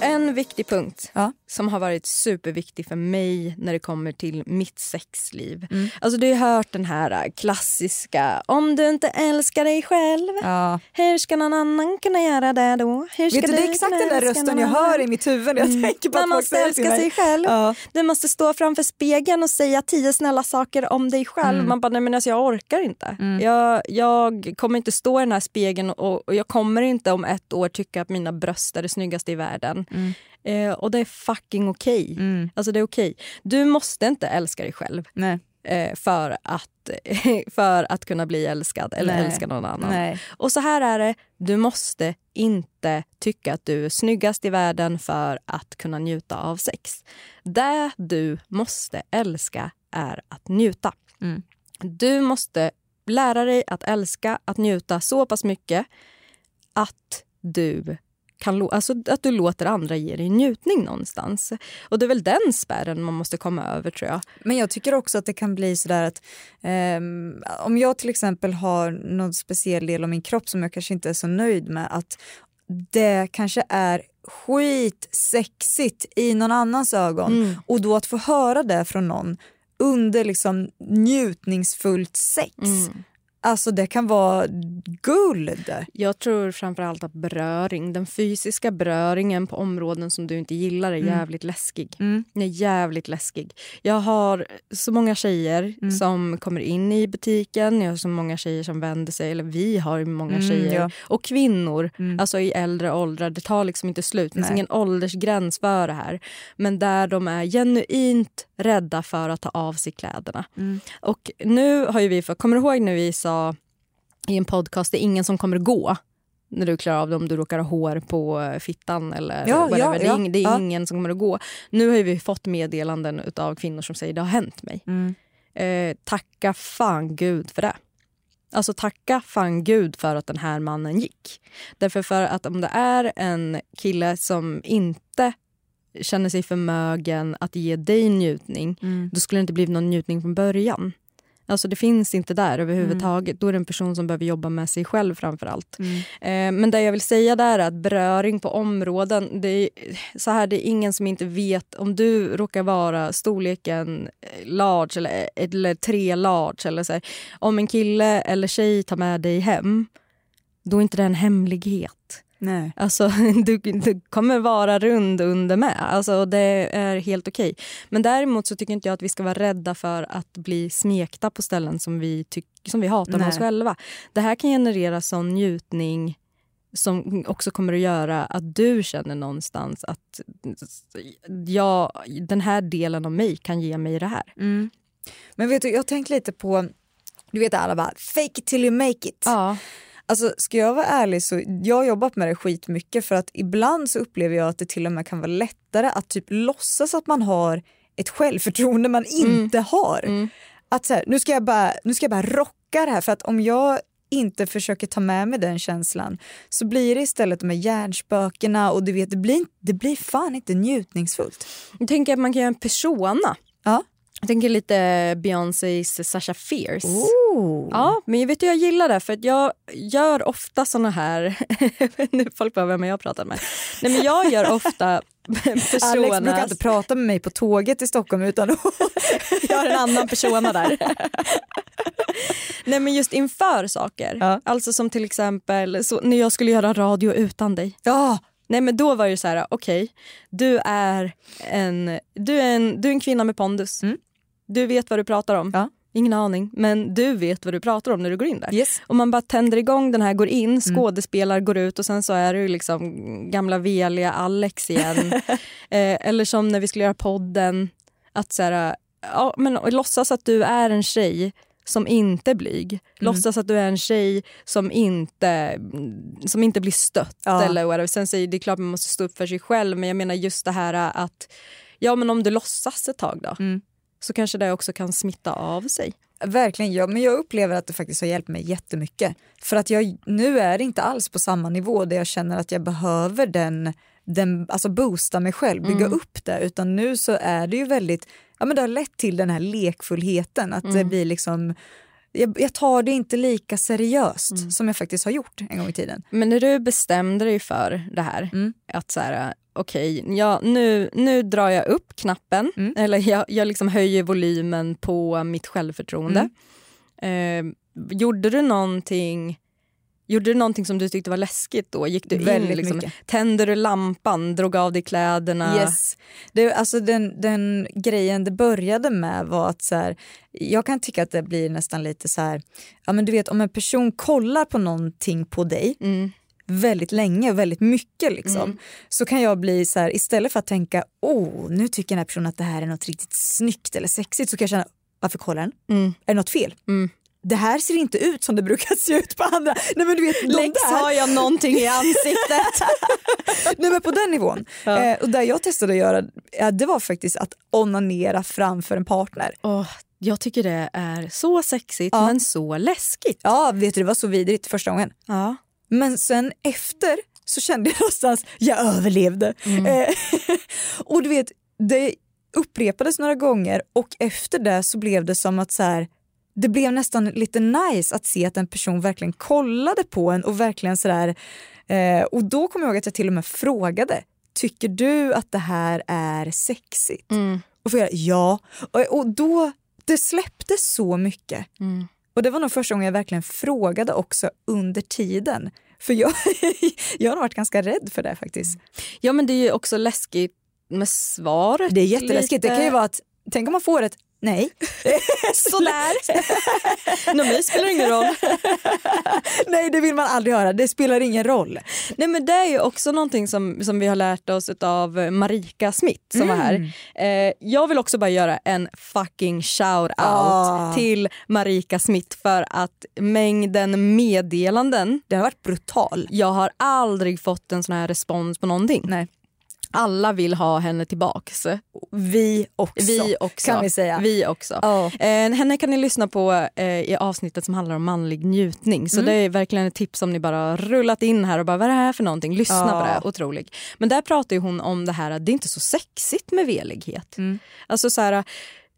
En viktig punkt Ja. som har varit superviktig för mig när det kommer till mitt sexliv. Mm. Alltså du har hört den här äh, klassiska om du inte älskar dig själv, Ja. hur ska någon annan kunna göra det då? Hur ska Vet du, det är exakt den där rösten jag hör i mitt huvud när jag tänker på Man måste älska sig själv. Ja. Du måste stå framför spegeln och säga tio snälla saker om dig själv. Mm. Man bara, nej men alltså jag orkar inte. Jag, jag kommer inte stå i den här spegeln och, och jag kommer inte om ett år tycka att mina bröst är det snyggaste i världen. Eh, och det är fucking okej. Mm. Alltså det är okej. Du måste inte älska dig själv Nej. eh, för, att, för att kunna bli älskad eller Nej. älska någon annan. Nej. Och så här är det, du måste inte tycka att du är snyggast i världen för att kunna njuta av sex. Det du måste älska är att njuta. Mm. Du måste lära dig att älska, att njuta så pass mycket att du kan alltså att du låter andra ge dig njutning någonstans. Och det är väl den spärren man måste komma över tror jag. Men jag tycker också att det kan bli sådär att ehm, om jag till exempel har någon speciell del av min kropp som jag kanske inte är så nöjd med att det kanske är skitsexigt i någon annans ögon Mm. och då att få höra det från någon under liksom njutningsfullt sex. Mm. Alltså det kan vara guld. Jag tror framförallt att beröring, den fysiska beröringen på områden som du inte gillar är jävligt läskig. Mm. Den är jävligt läskig. Jag har så många tjejer Mm. som kommer in i butiken, jag har så många tjejer som vänder sig, eller vi har många Mm, tjejer. ja. Och kvinnor, Mm. alltså i äldre åldrar. Det tar liksom inte slut. Det finns Nej. ingen åldersgräns för det här. Men där de är genuint rädda för att ta av sig kläderna. Mm. Och nu har ju vi, för, kommer du ihåg när vi sa i en podcast, det är ingen som kommer gå när du klarar av det om du råkar ha hår på eh, fittan eller Ja, whatever. ja, det är, ing, det är ja. ingen som kommer att gå. Nu har vi fått meddelanden av kvinnor som säger det har hänt mig. Mm. Eh, tacka fan gud för det. Alltså tacka fan gud för att den här mannen gick. Därför för att om det är en kille som inte känner sig förmögen att ge dig njutning, Mm. då skulle det inte blivit någon njutning från början. Alltså det finns inte där överhuvudtaget. Då är det en person som behöver jobba med sig själv framför allt. Mm. Eh, men det jag vill säga där är att beröring på områden, det är, så här, det är ingen som inte vet om du råkar vara storleken eh, large eller, eller tre large eller så här, om en kille eller tjej tar med dig hem, då är inte det en hemlighet. Nej. Alltså, du, du kommer vara rund under med. Alltså, det är helt okej. Men däremot så tycker inte jag att vi ska vara rädda för att bli smekta på ställen som vi, tyck, som vi hatar med oss själva. Det här kan generera sån njutning som också kommer att göra att du känner någonstans att ja, den här delen av mig kan ge mig det här. Mm. Men vet du, jag tänker lite på, du vet alla bara fake it till you make it. Ja. Alltså ska jag vara ärlig så jag har jobbat med det skitmycket för att ibland så upplever jag att det till och med kan vara lättare att typ låtsas att man har ett självförtroende man inte har. Mm. Att så här, nu ska jag bara, nu ska jag bara rocka det här för att om jag inte försöker ta med mig den känslan så blir det istället de här hjärnspökena och du vet det blir, det blir fan inte njutningsfullt. Jag tänker att man kan göra en persona. Ja. Jag tänker lite Beyoncés Sasha Fierce. Oh. Ja, men jag vet jag gillar det för att jag gör ofta såna här... nu folk bara, vem har jag pratat med? Nej men jag gör ofta personas... Alex brukar inte prata med mig på tåget i Stockholm utan jag har en annan persona där. Nej men just inför saker. Ja. Alltså som till exempel så, när jag skulle göra radio utan dig. ja, Nej men då var det så här, okej, du, är en, du, är en, du är en kvinna med pondus. Mm. Du vet vad du pratar om. Ja. Ingen aning, men du vet vad du pratar om när du går in där. yes. Och man bara tänder igång den här, går Mm. in, skådespelar, går ut och sen så är du liksom gamla veliga Alex igen. eh, eller som när vi skulle göra podden, att så här, ja, men, låtsas att du är en tjej som inte är blyg. Mm. Låtsas att du är en tjej som inte, som inte blir stött. Ja. Eller whatever. Sen säger det är klart man måste stå upp för sig själv men jag menar just det här att ja men om du låtsas ett tag då Mm. Så kanske det också kan smitta av sig. Verkligen, ja, men jag upplever att det faktiskt har hjälpt mig jättemycket. För att jag, nu är inte alls på samma nivå där jag känner att jag behöver den, den alltså boosta mig själv, bygga upp det. Utan nu så är det ju väldigt, ja men det har lett till den här lekfullheten. Att det blir liksom, jag, jag tar det inte lika seriöst som jag faktiskt har gjort en gång i tiden. Men när du bestämde dig för det här, Mm. att så här, okej, ja, nu, nu drar jag upp knappen, Mm. eller jag, jag liksom höjer volymen på mitt självförtroende. Mm. Eh, gjorde du någonting Gjorde du någonting som du tyckte var läskigt då? Gick du in, liksom, tände du lampan, drog av dig kläderna? Yes. Det, alltså den, den grejen det började med var att så här, jag kan tycka att det blir nästan lite så här, ja men du vet om en person kollar på någonting på dig Mm. Väldigt länge och väldigt mycket liksom, så kan jag bli så här, istället för att tänka oh nu tycker den här personen att det här är något riktigt snyggt eller sexigt så kan jag känna varför kollar den? Mm. Är det något fel? Mm. Det här ser inte ut som det brukar se ut på andra. Nej men du vet, Lex där- har jag någonting i ansiktet. Nej men på den nivån. Ja. Eh, och där jag testade att göra, ja, det var faktiskt att onanera framför en partner. Åh, jag tycker det är så sexigt Ja. men så läskigt. Ja, vet du, det var så vidrigt första gången. Ja. Men sen efter så kände jag någonstans, jag överlevde. Eh, och du vet, det upprepades några gånger och efter det så blev det som att så här, det blev nästan lite nice att se att en person verkligen kollade på en och verkligen sådär. Eh, och då kommer jag ihåg att jag till och med frågade, tycker du att det här är sexigt? Mm. Och får jag, ja. Och, och då, det släppte så mycket. Mm. Och det var nog första gången jag verkligen frågade också under tiden. För jag, jag har varit ganska rädd för det faktiskt. ja men det är ju också läskigt med svaret. Det är jätteläskigt. Det kan ju vara att, tänk om man får ett nej. Sådär. no, mig spelar ingen roll. nej det vill man aldrig höra, det spelar ingen roll. Nej men det är ju också någonting som, som vi har lärt oss av Marika Smith som var här. Eh, jag vill också bara göra en fucking shout out Ah. till Marika Smith för att mängden meddelanden Den har varit brutal. jag har aldrig fått en sån här respons på någonting. Nej. Alla vill ha henne tillbaks. Vi också, Vi också. kan vi säga. Vi också. Ja. Eh, henne kan ni lyssna på eh, i avsnittet som handlar om manlig njutning. Så Mm. det är verkligen ett tips om ni bara rullat in här och bara vad är det här för någonting? Lyssna Ja. på det, otroligt. Men där pratar ju hon om det här att det är inte så sexigt med velighet. Mm. Alltså så här,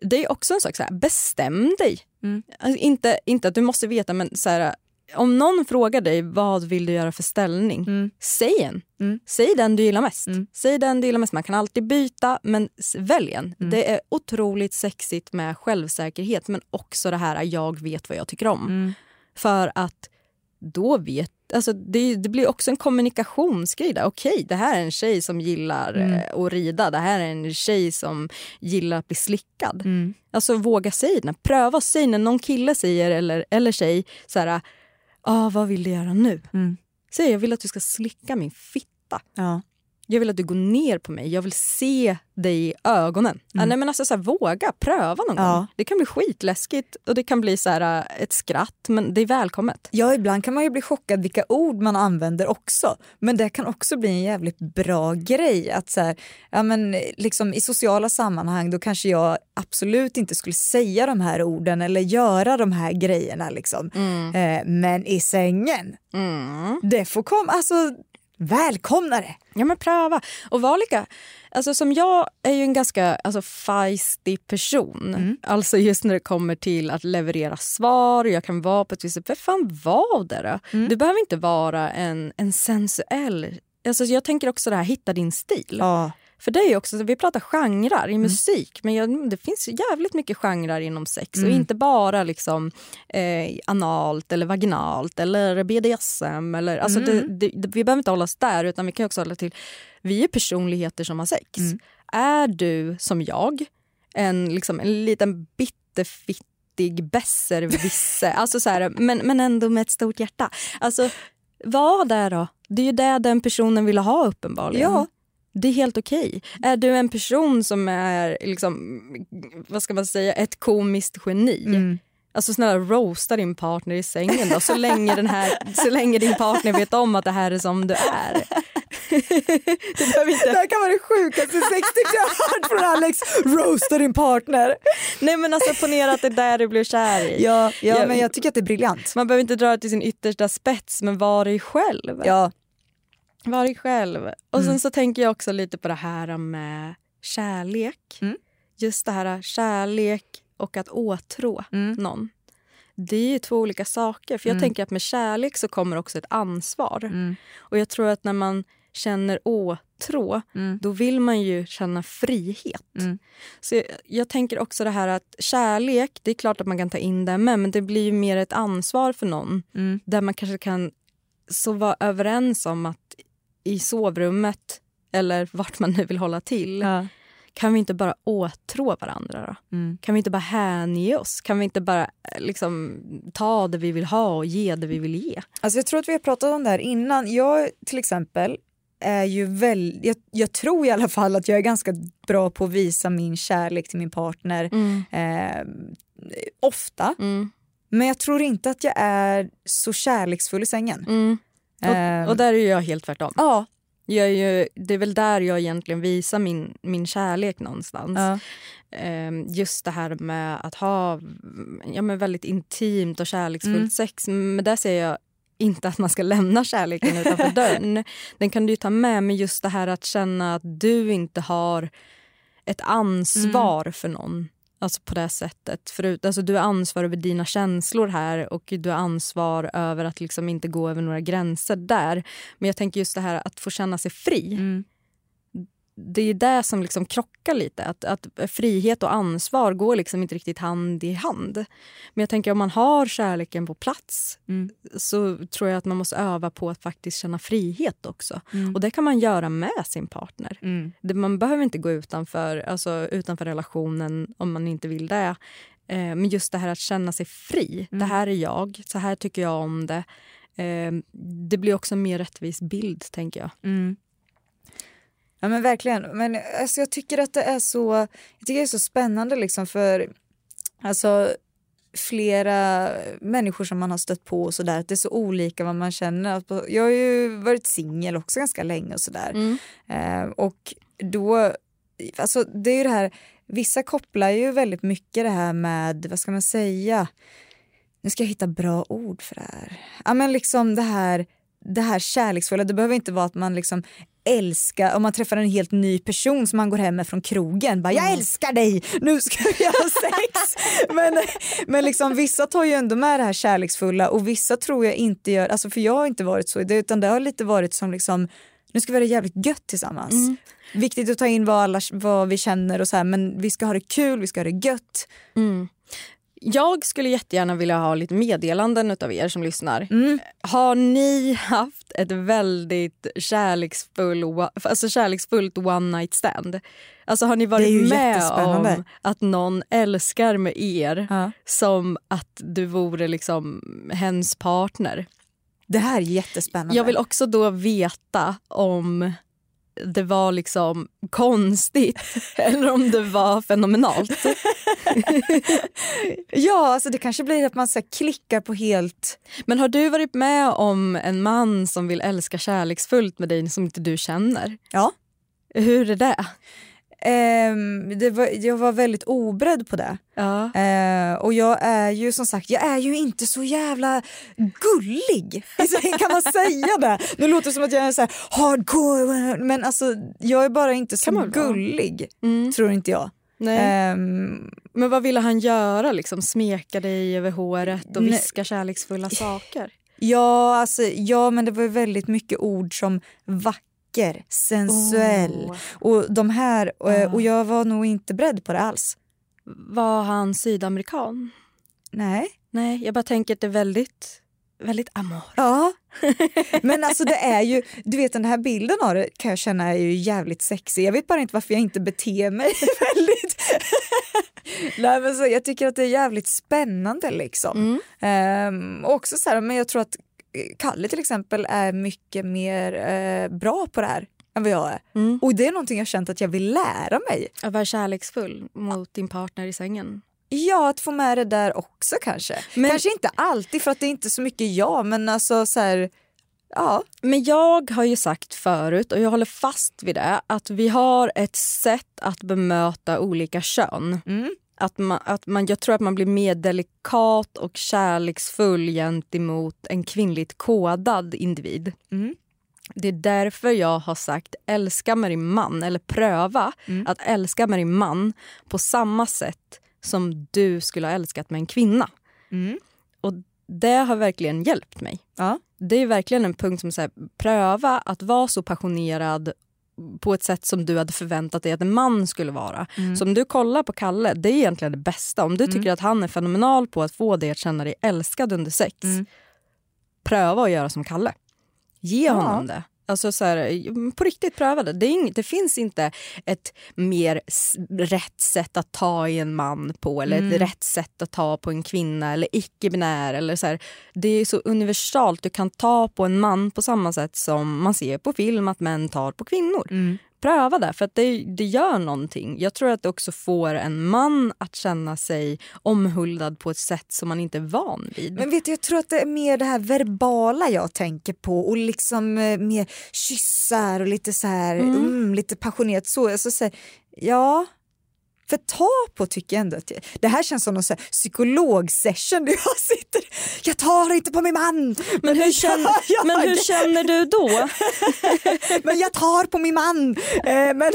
det är också en sak, så här, bestäm dig. Mm. Alltså, inte, inte att du måste veta men så här, om någon frågar dig vad vill du göra för ställning, Mm. säg en. Mm. Säg den du gillar mest. Mm. Säg den du gillar mest. Man kan alltid byta, men välj en. Mm. Det är otroligt sexigt med självsäkerhet men också det här jag vet vad jag tycker om. Mm. För att då vet... Alltså det, det blir också en kommunikationsgrej där. Okej, det här är en tjej som gillar Mm. eh, att rida. Det här är en tjej som gillar att bli slickad. Alltså våga säga det. Pröva att säga när någon kille säger eller, eller tjej så här, ah, vad vill du göra nu? Mm. Säg jag vill att du ska slicka min fitta. Ja. Jag vill att du går ner på mig. Jag vill se dig i ögonen. Mm. nej, men alltså, så här, våga, pröva någon ja. gång. Det kan bli skitläskigt och det kan bli så här, äh, ett skratt men det är välkommet. Ja, ibland kan man ju bli chockad vilka ord man använder också. Men det kan också bli en jävligt bra grej. Att så här, ja, men, liksom, I sociala sammanhang då kanske jag absolut inte skulle säga de här orden eller göra de här grejerna. Liksom. Mm. Eh, men i sängen, mm. det får komma. Alltså, Välkomna det! Ja men pröva. Och var lika, alltså som jag är ju en ganska alltså, feisty person. Mm. Alltså just när det kommer till att leverera svar. Jag kan vara på ett visst sätt. För fan var det då? Mm. Du behöver inte vara en, en sensuell... Alltså jag tänker också det här, hitta din stil. Ja. För det är också, vi pratar genrer i mm. musik men jag, det finns jävligt mycket genrer inom sex mm. och inte bara liksom eh, analt eller vaginalt eller BDSM. Eller, alltså mm. det, det, vi behöver inte hålla oss där utan vi kan också hålla till, vi är personligheter som har sex. Mm. Är du som jag, en, liksom, en liten bitterfittig besserwisser, alltså så här, men, men ändå med ett stort hjärta. Alltså, vad där då? Det är ju det den personen vill ha uppenbarligen. Ja. Det är helt okej. Okay. Är du en person som är liksom, vad ska man säga, ett komiskt geni mm. Alltså snälla roasta din partner i sängen då, så länge, den här, så länge din partner vet om att det här är som du är. det, inte... det här kan vara det sjukaste sextips jag har hört från Alex. Roasta din partner. Nej men alltså ponera att det är där du blir kär i. Ja, ja, ja, men jag tycker att det är briljant. Man behöver inte dra det till sin yttersta spets men var dig själv. Ja, var dig själv. Och mm. sen så tänker jag också lite på det här med kärlek. Mm. Just det här kärlek och att åtrå mm. någon. Det är ju två olika saker. För jag mm. tänker att med kärlek så kommer också ett ansvar. Mm. Och jag tror att när man känner åtrå, mm. då vill man ju känna frihet. Mm. Så jag, jag, tänker också det här att kärlek, det är klart att man kan ta in det med, men det blir ju mer ett ansvar för någon. Mm. Där man kanske kan så vara överens om att i sovrummet eller vart man nu vill hålla till. Ja. Kan vi inte bara åtrå varandra då? Mm. Kan vi inte bara hänge oss? Kan vi inte bara eh, liksom, ta det vi vill ha och ge det vi vill ge? Alltså jag tror att vi har pratat om det här innan. Jag till exempel är ju väl, jag, jag, tror i alla fall att jag är ganska bra på att visa min kärlek till min partner mm. eh, ofta. Mm. Men jag tror inte att jag är så kärleksfull i sängen. Mm. Och, ehm. och, där är jag helt tvärtom. Ja. Jag är ju, det är väl där jag egentligen visar min, min kärlek någonstans. Ja. Um, just det här med att ha ja, men väldigt intimt och kärleksfullt mm. sex. Men där ser jag inte att man ska lämna kärleken utanför dörren. Den kan du ta med, men just det här att känna att du inte har ett ansvar mm. för någon. Alltså på det sättet. Förut, alltså du är ansvar över dina känslor här och du har ansvar över att liksom inte gå över några gränser där. Men jag tänker just det här att få känna sig fri. Mm det är det som liksom krockar lite. Att, att frihet och ansvar går liksom inte riktigt hand i hand. Men jag tänker om man har kärleken på plats mm. så tror jag att man måste öva på att faktiskt känna frihet också. Mm. Och det kan man göra med sin partner. Mm. Man behöver inte gå utanför, alltså, utanför relationen om man inte vill det. Eh, men just det här att känna sig fri. Det mm. här är jag, så här tycker jag om det. Eh, det blir också en mer rättvis bild, tänker jag. Ja men verkligen. Men alltså, jag tycker att det är så, jag tycker det är så spännande liksom för alltså flera människor som man har stött på och sådär. Det är så olika vad man känner. Jag har ju varit singel också ganska länge och sådär. Mm. Eh, och då, alltså det är ju det här, vissa kopplar ju väldigt mycket det här med, vad ska man säga, nu ska jag hitta bra ord för det här. Ja men liksom det här det här kärleksfulla, det behöver inte vara att man liksom älskar, om man träffar en helt ny person som man går hem med från krogen, bara jag mm. älskar dig, nu ska vi ha sex. men, men liksom vissa tar ju ändå med det här kärleksfulla och vissa tror jag inte gör, alltså för jag har inte varit så, utan det har lite varit som liksom nu ska vi ha det jävligt gött tillsammans. Mm. Viktigt att ta in vad, alla, vad vi känner och så här, men vi ska ha det kul, vi ska ha det gött. Mm. Jag skulle jättegärna vilja ha lite meddelanden av er som lyssnar. Mm. Har ni haft ett väldigt kärleksfull, alltså kärleksfullt one night stand? Alltså har ni varit med om att någon älskar med er ja. som att du vore liksom hens partner? Det här är jättespännande. Jag vill också då veta om det var liksom konstigt eller om det var fenomenalt. ja, alltså det kanske blir att man så klickar på helt... Men har du varit med om en man som vill älska kärleksfullt med dig som inte du känner? Ja. Hur är det? Det var, jag var väldigt oberedd på det. Ja. Uh, och jag är ju som sagt, jag är ju inte så jävla gullig. Kan man säga det? Nu låter det som att jag är så här hardcore men alltså jag är bara inte så gullig. Mm. Tror inte jag. Um, men vad ville han göra? Liksom, smeka dig över håret och viska kärleksfulla saker? Ja, alltså, ja, men det var väldigt mycket ord som vacker vacker, sensuell. Oh. Och, de här, och, oh. och jag var nog inte beredd på det alls. Var han sydamerikan? Nej. Nej, jag bara tänker att det är väldigt, väldigt amor. Ja, men alltså det är ju, du vet den här bilden av det kan jag känna är ju jävligt sexig. Jag vet bara inte varför jag inte beter mig väldigt... Nej, men så, jag tycker att det är jävligt spännande liksom. Mm. Um, också så här, men jag tror att Kalle till exempel är mycket mer eh, bra på det här än vad jag är. Mm. Och det är någonting jag känt att jag vill lära mig. Att vara kärleksfull mot din partner i sängen? Ja, att få med det där också kanske. Men, kanske inte alltid för att det är inte så mycket jag men alltså så här, Ja. Men jag har ju sagt förut, och jag håller fast vid det, att vi har ett sätt att bemöta olika kön. Mm att man, att man, jag tror att man blir mer delikat och kärleksfull gentemot en kvinnligt kodad individ. Mm. Det är därför jag har sagt älska med din man, eller pröva mm. att älska med din man på samma sätt som du skulle ha älskat med en kvinna. Mm. Och Det har verkligen hjälpt mig. Ja. Det är verkligen en punkt som säger pröva att vara så passionerad på ett sätt som du hade förväntat dig att en man skulle vara. Mm. Så om du kollar på Kalle, det är egentligen det bästa. Om du mm. tycker att han är fenomenal på att få dig att känna dig älskad under sex, mm. pröva att göra som Kalle. Ge ja. honom det. Alltså så här, på riktigt pröva det. Det, ing, det, finns inte ett mer rätt sätt att ta i en man på eller mm. ett rätt sätt att ta på en kvinna eller icke-binär. Eller så här. Det är så universalt. Du kan ta på en man på samma sätt som man ser på film att män tar på kvinnor. Mm pröva det, för att det, det gör någonting. Jag tror att det också får en man att känna sig omhuldad på ett sätt som man inte är van vid. Men vet du, jag tror att det är mer det här verbala jag tänker på och liksom eh, mer kyssar och lite så här, mm. Mm, lite passionerat så. Alltså, så här, ja, för ta på tycker jag ändå att jag, det här känns som någon psykologsession där jag sitter, jag tar inte på min man. Men hur, känner, men hur känner du då? men jag tar på min man. Eh, men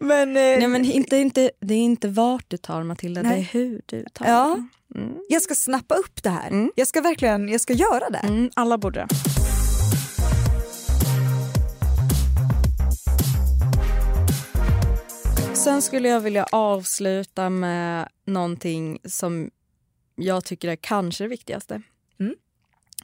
men, eh, Nej, men inte, inte, det är inte vart du tar Matilda, nej. det är hur du tar. Ja. Mm. Jag ska snappa upp det här. Mm. Jag ska verkligen jag ska göra det. Mm, alla borde. Sen skulle jag vilja avsluta med någonting som jag tycker är kanske det viktigaste. Mm.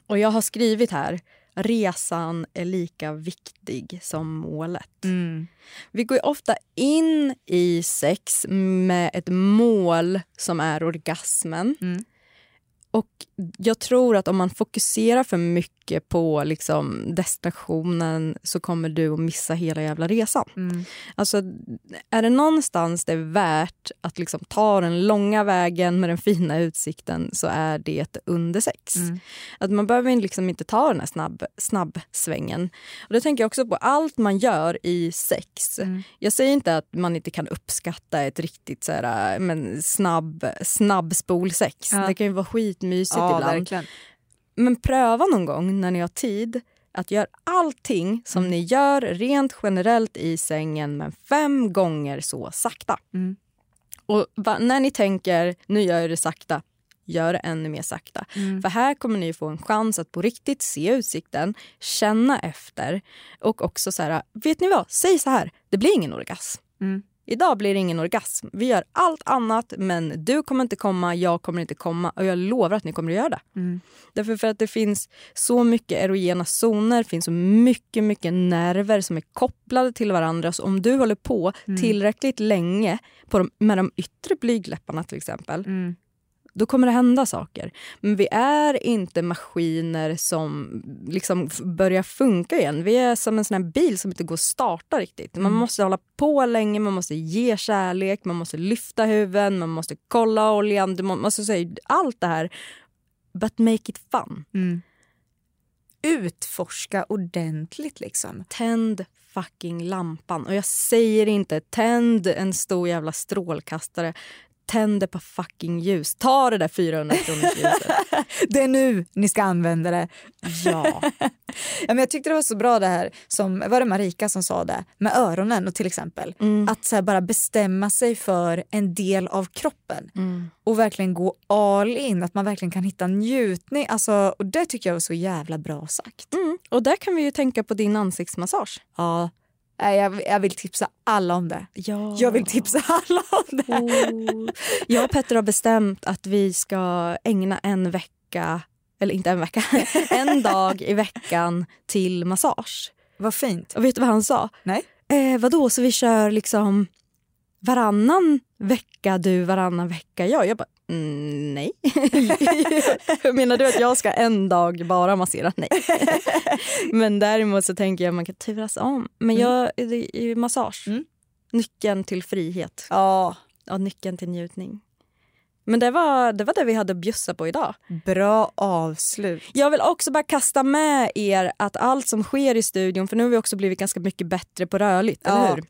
Och jag har skrivit här, resan är lika viktig som målet. Mm. Vi går ofta in i sex med ett mål som är orgasmen. Mm. Och jag tror att om man fokuserar för mycket på liksom destinationen så kommer du att missa hela jävla resan. Mm. Alltså, är det någonstans det är värt att liksom ta den långa vägen med den fina utsikten så är det under sex. Mm. Att man behöver liksom inte ta den här snabb, snabbsvängen. Och det tänker jag också på allt man gör i sex. Mm. Jag säger inte att man inte kan uppskatta ett riktigt så här, men snabb, snabbspolsex. Ja. Det kan ju vara skitmysigt ja, ibland. Verkligen. Men pröva någon gång när ni har tid att göra allting som mm. ni gör rent generellt i sängen men fem gånger så sakta. Mm. Och va, när ni tänker nu gör jag det sakta, gör det ännu mer sakta. Mm. För här kommer ni få en chans att på riktigt se utsikten, känna efter och också så här, vet ni vad, säg så här, det blir ingen orgasm. Mm. Idag blir det ingen orgasm. Vi gör allt annat men du kommer inte komma, jag kommer inte komma och jag lovar att ni kommer att göra det. Mm. Därför för att det finns så mycket erogena zoner, det finns så mycket, mycket nerver som är kopplade till varandra. Så om du håller på mm. tillräckligt länge på de, med de yttre blygläpparna till exempel mm. Då kommer det hända saker. Men vi är inte maskiner som liksom börjar funka igen. Vi är som en sån bil som inte går att starta riktigt. Man Mm. måste hålla på länge, man måste ge kärlek, man måste lyfta huvuden, man måste kolla oljan, du må- måste säga allt det här. But make it fun. Mm. Utforska ordentligt liksom. Tänd fucking lampan. Och jag säger inte tänd en stor jävla strålkastare. Tänd det på fucking ljus. Ta det där 400 kronors ljuset. Det är nu ni ska använda det. Ja. Ja, men jag tyckte det var så bra det här, som, var det Marika som sa det, med öronen och till exempel. Mm. Att så bara bestämma sig för en del av kroppen Mm. och verkligen gå all in, att man verkligen kan hitta njutning. Alltså, och det tycker jag var så jävla bra sagt. Mm. Och där kan vi ju tänka på din ansiktsmassage. Ja. Nej, Jag, jag vill tipsa alla om det. Ja. Jag vill tipsa alla om det. Oh. Jag och Petter har bestämt att vi ska ägna en vecka, eller inte en vecka, en dag i veckan till massage. Vad fint. Och vet du vad han sa? Nej. Eh, vadå, så vi kör liksom varannan vecka du, varannan vecka jag? Jag bara, mm, nej. Menar du att jag ska en dag bara massera? Nej. Men däremot så tänker jag att man kan turas om. Men jag, det är ju massage. Mm. Nyckeln till frihet. Ja, Ja, nyckeln till njutning. Men det var, det var det vi hade att bjussa på idag. bra avslut. Jag vill också bara kasta med er att allt som sker i studion, för nu har vi också blivit ganska mycket bättre på rörligt, Ja. eller hur?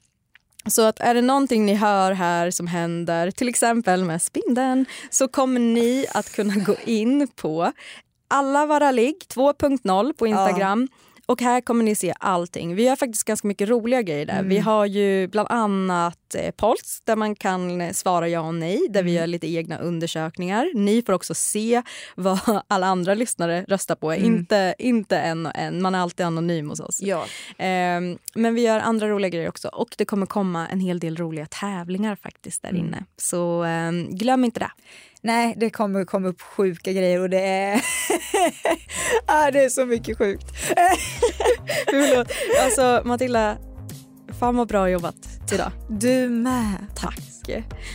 Så att är det någonting ni hör här som händer, till exempel med spindeln, så kommer ni att kunna gå in på alla vara ligg 2.0 på Instagram. Och här kommer ni se allting. Vi har faktiskt ganska mycket roliga grejer där. Vi har ju bland annat eh, polls där man kan eh, svara ja och nej, där vi gör lite egna undersökningar. Ni får också se vad alla andra lyssnare röstar på. Inte, inte en och en, man är alltid anonym hos oss. Ja. Ehm, men vi gör andra roliga grejer också. Och det kommer komma en hel del roliga tävlingar faktiskt där inne. Så ehm, glöm inte det. Nej, det kommer komma upp sjuka grejer och det är... ah, det är så mycket sjukt. Förlåt. Alltså Matilda, fan vad bra jobbat idag. Du med. Tack.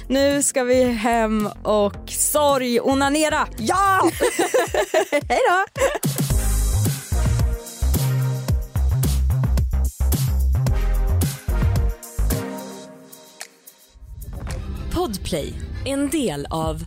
Nu ska vi hem och sorg onanera. Ja! Hej då! Podplay, en del av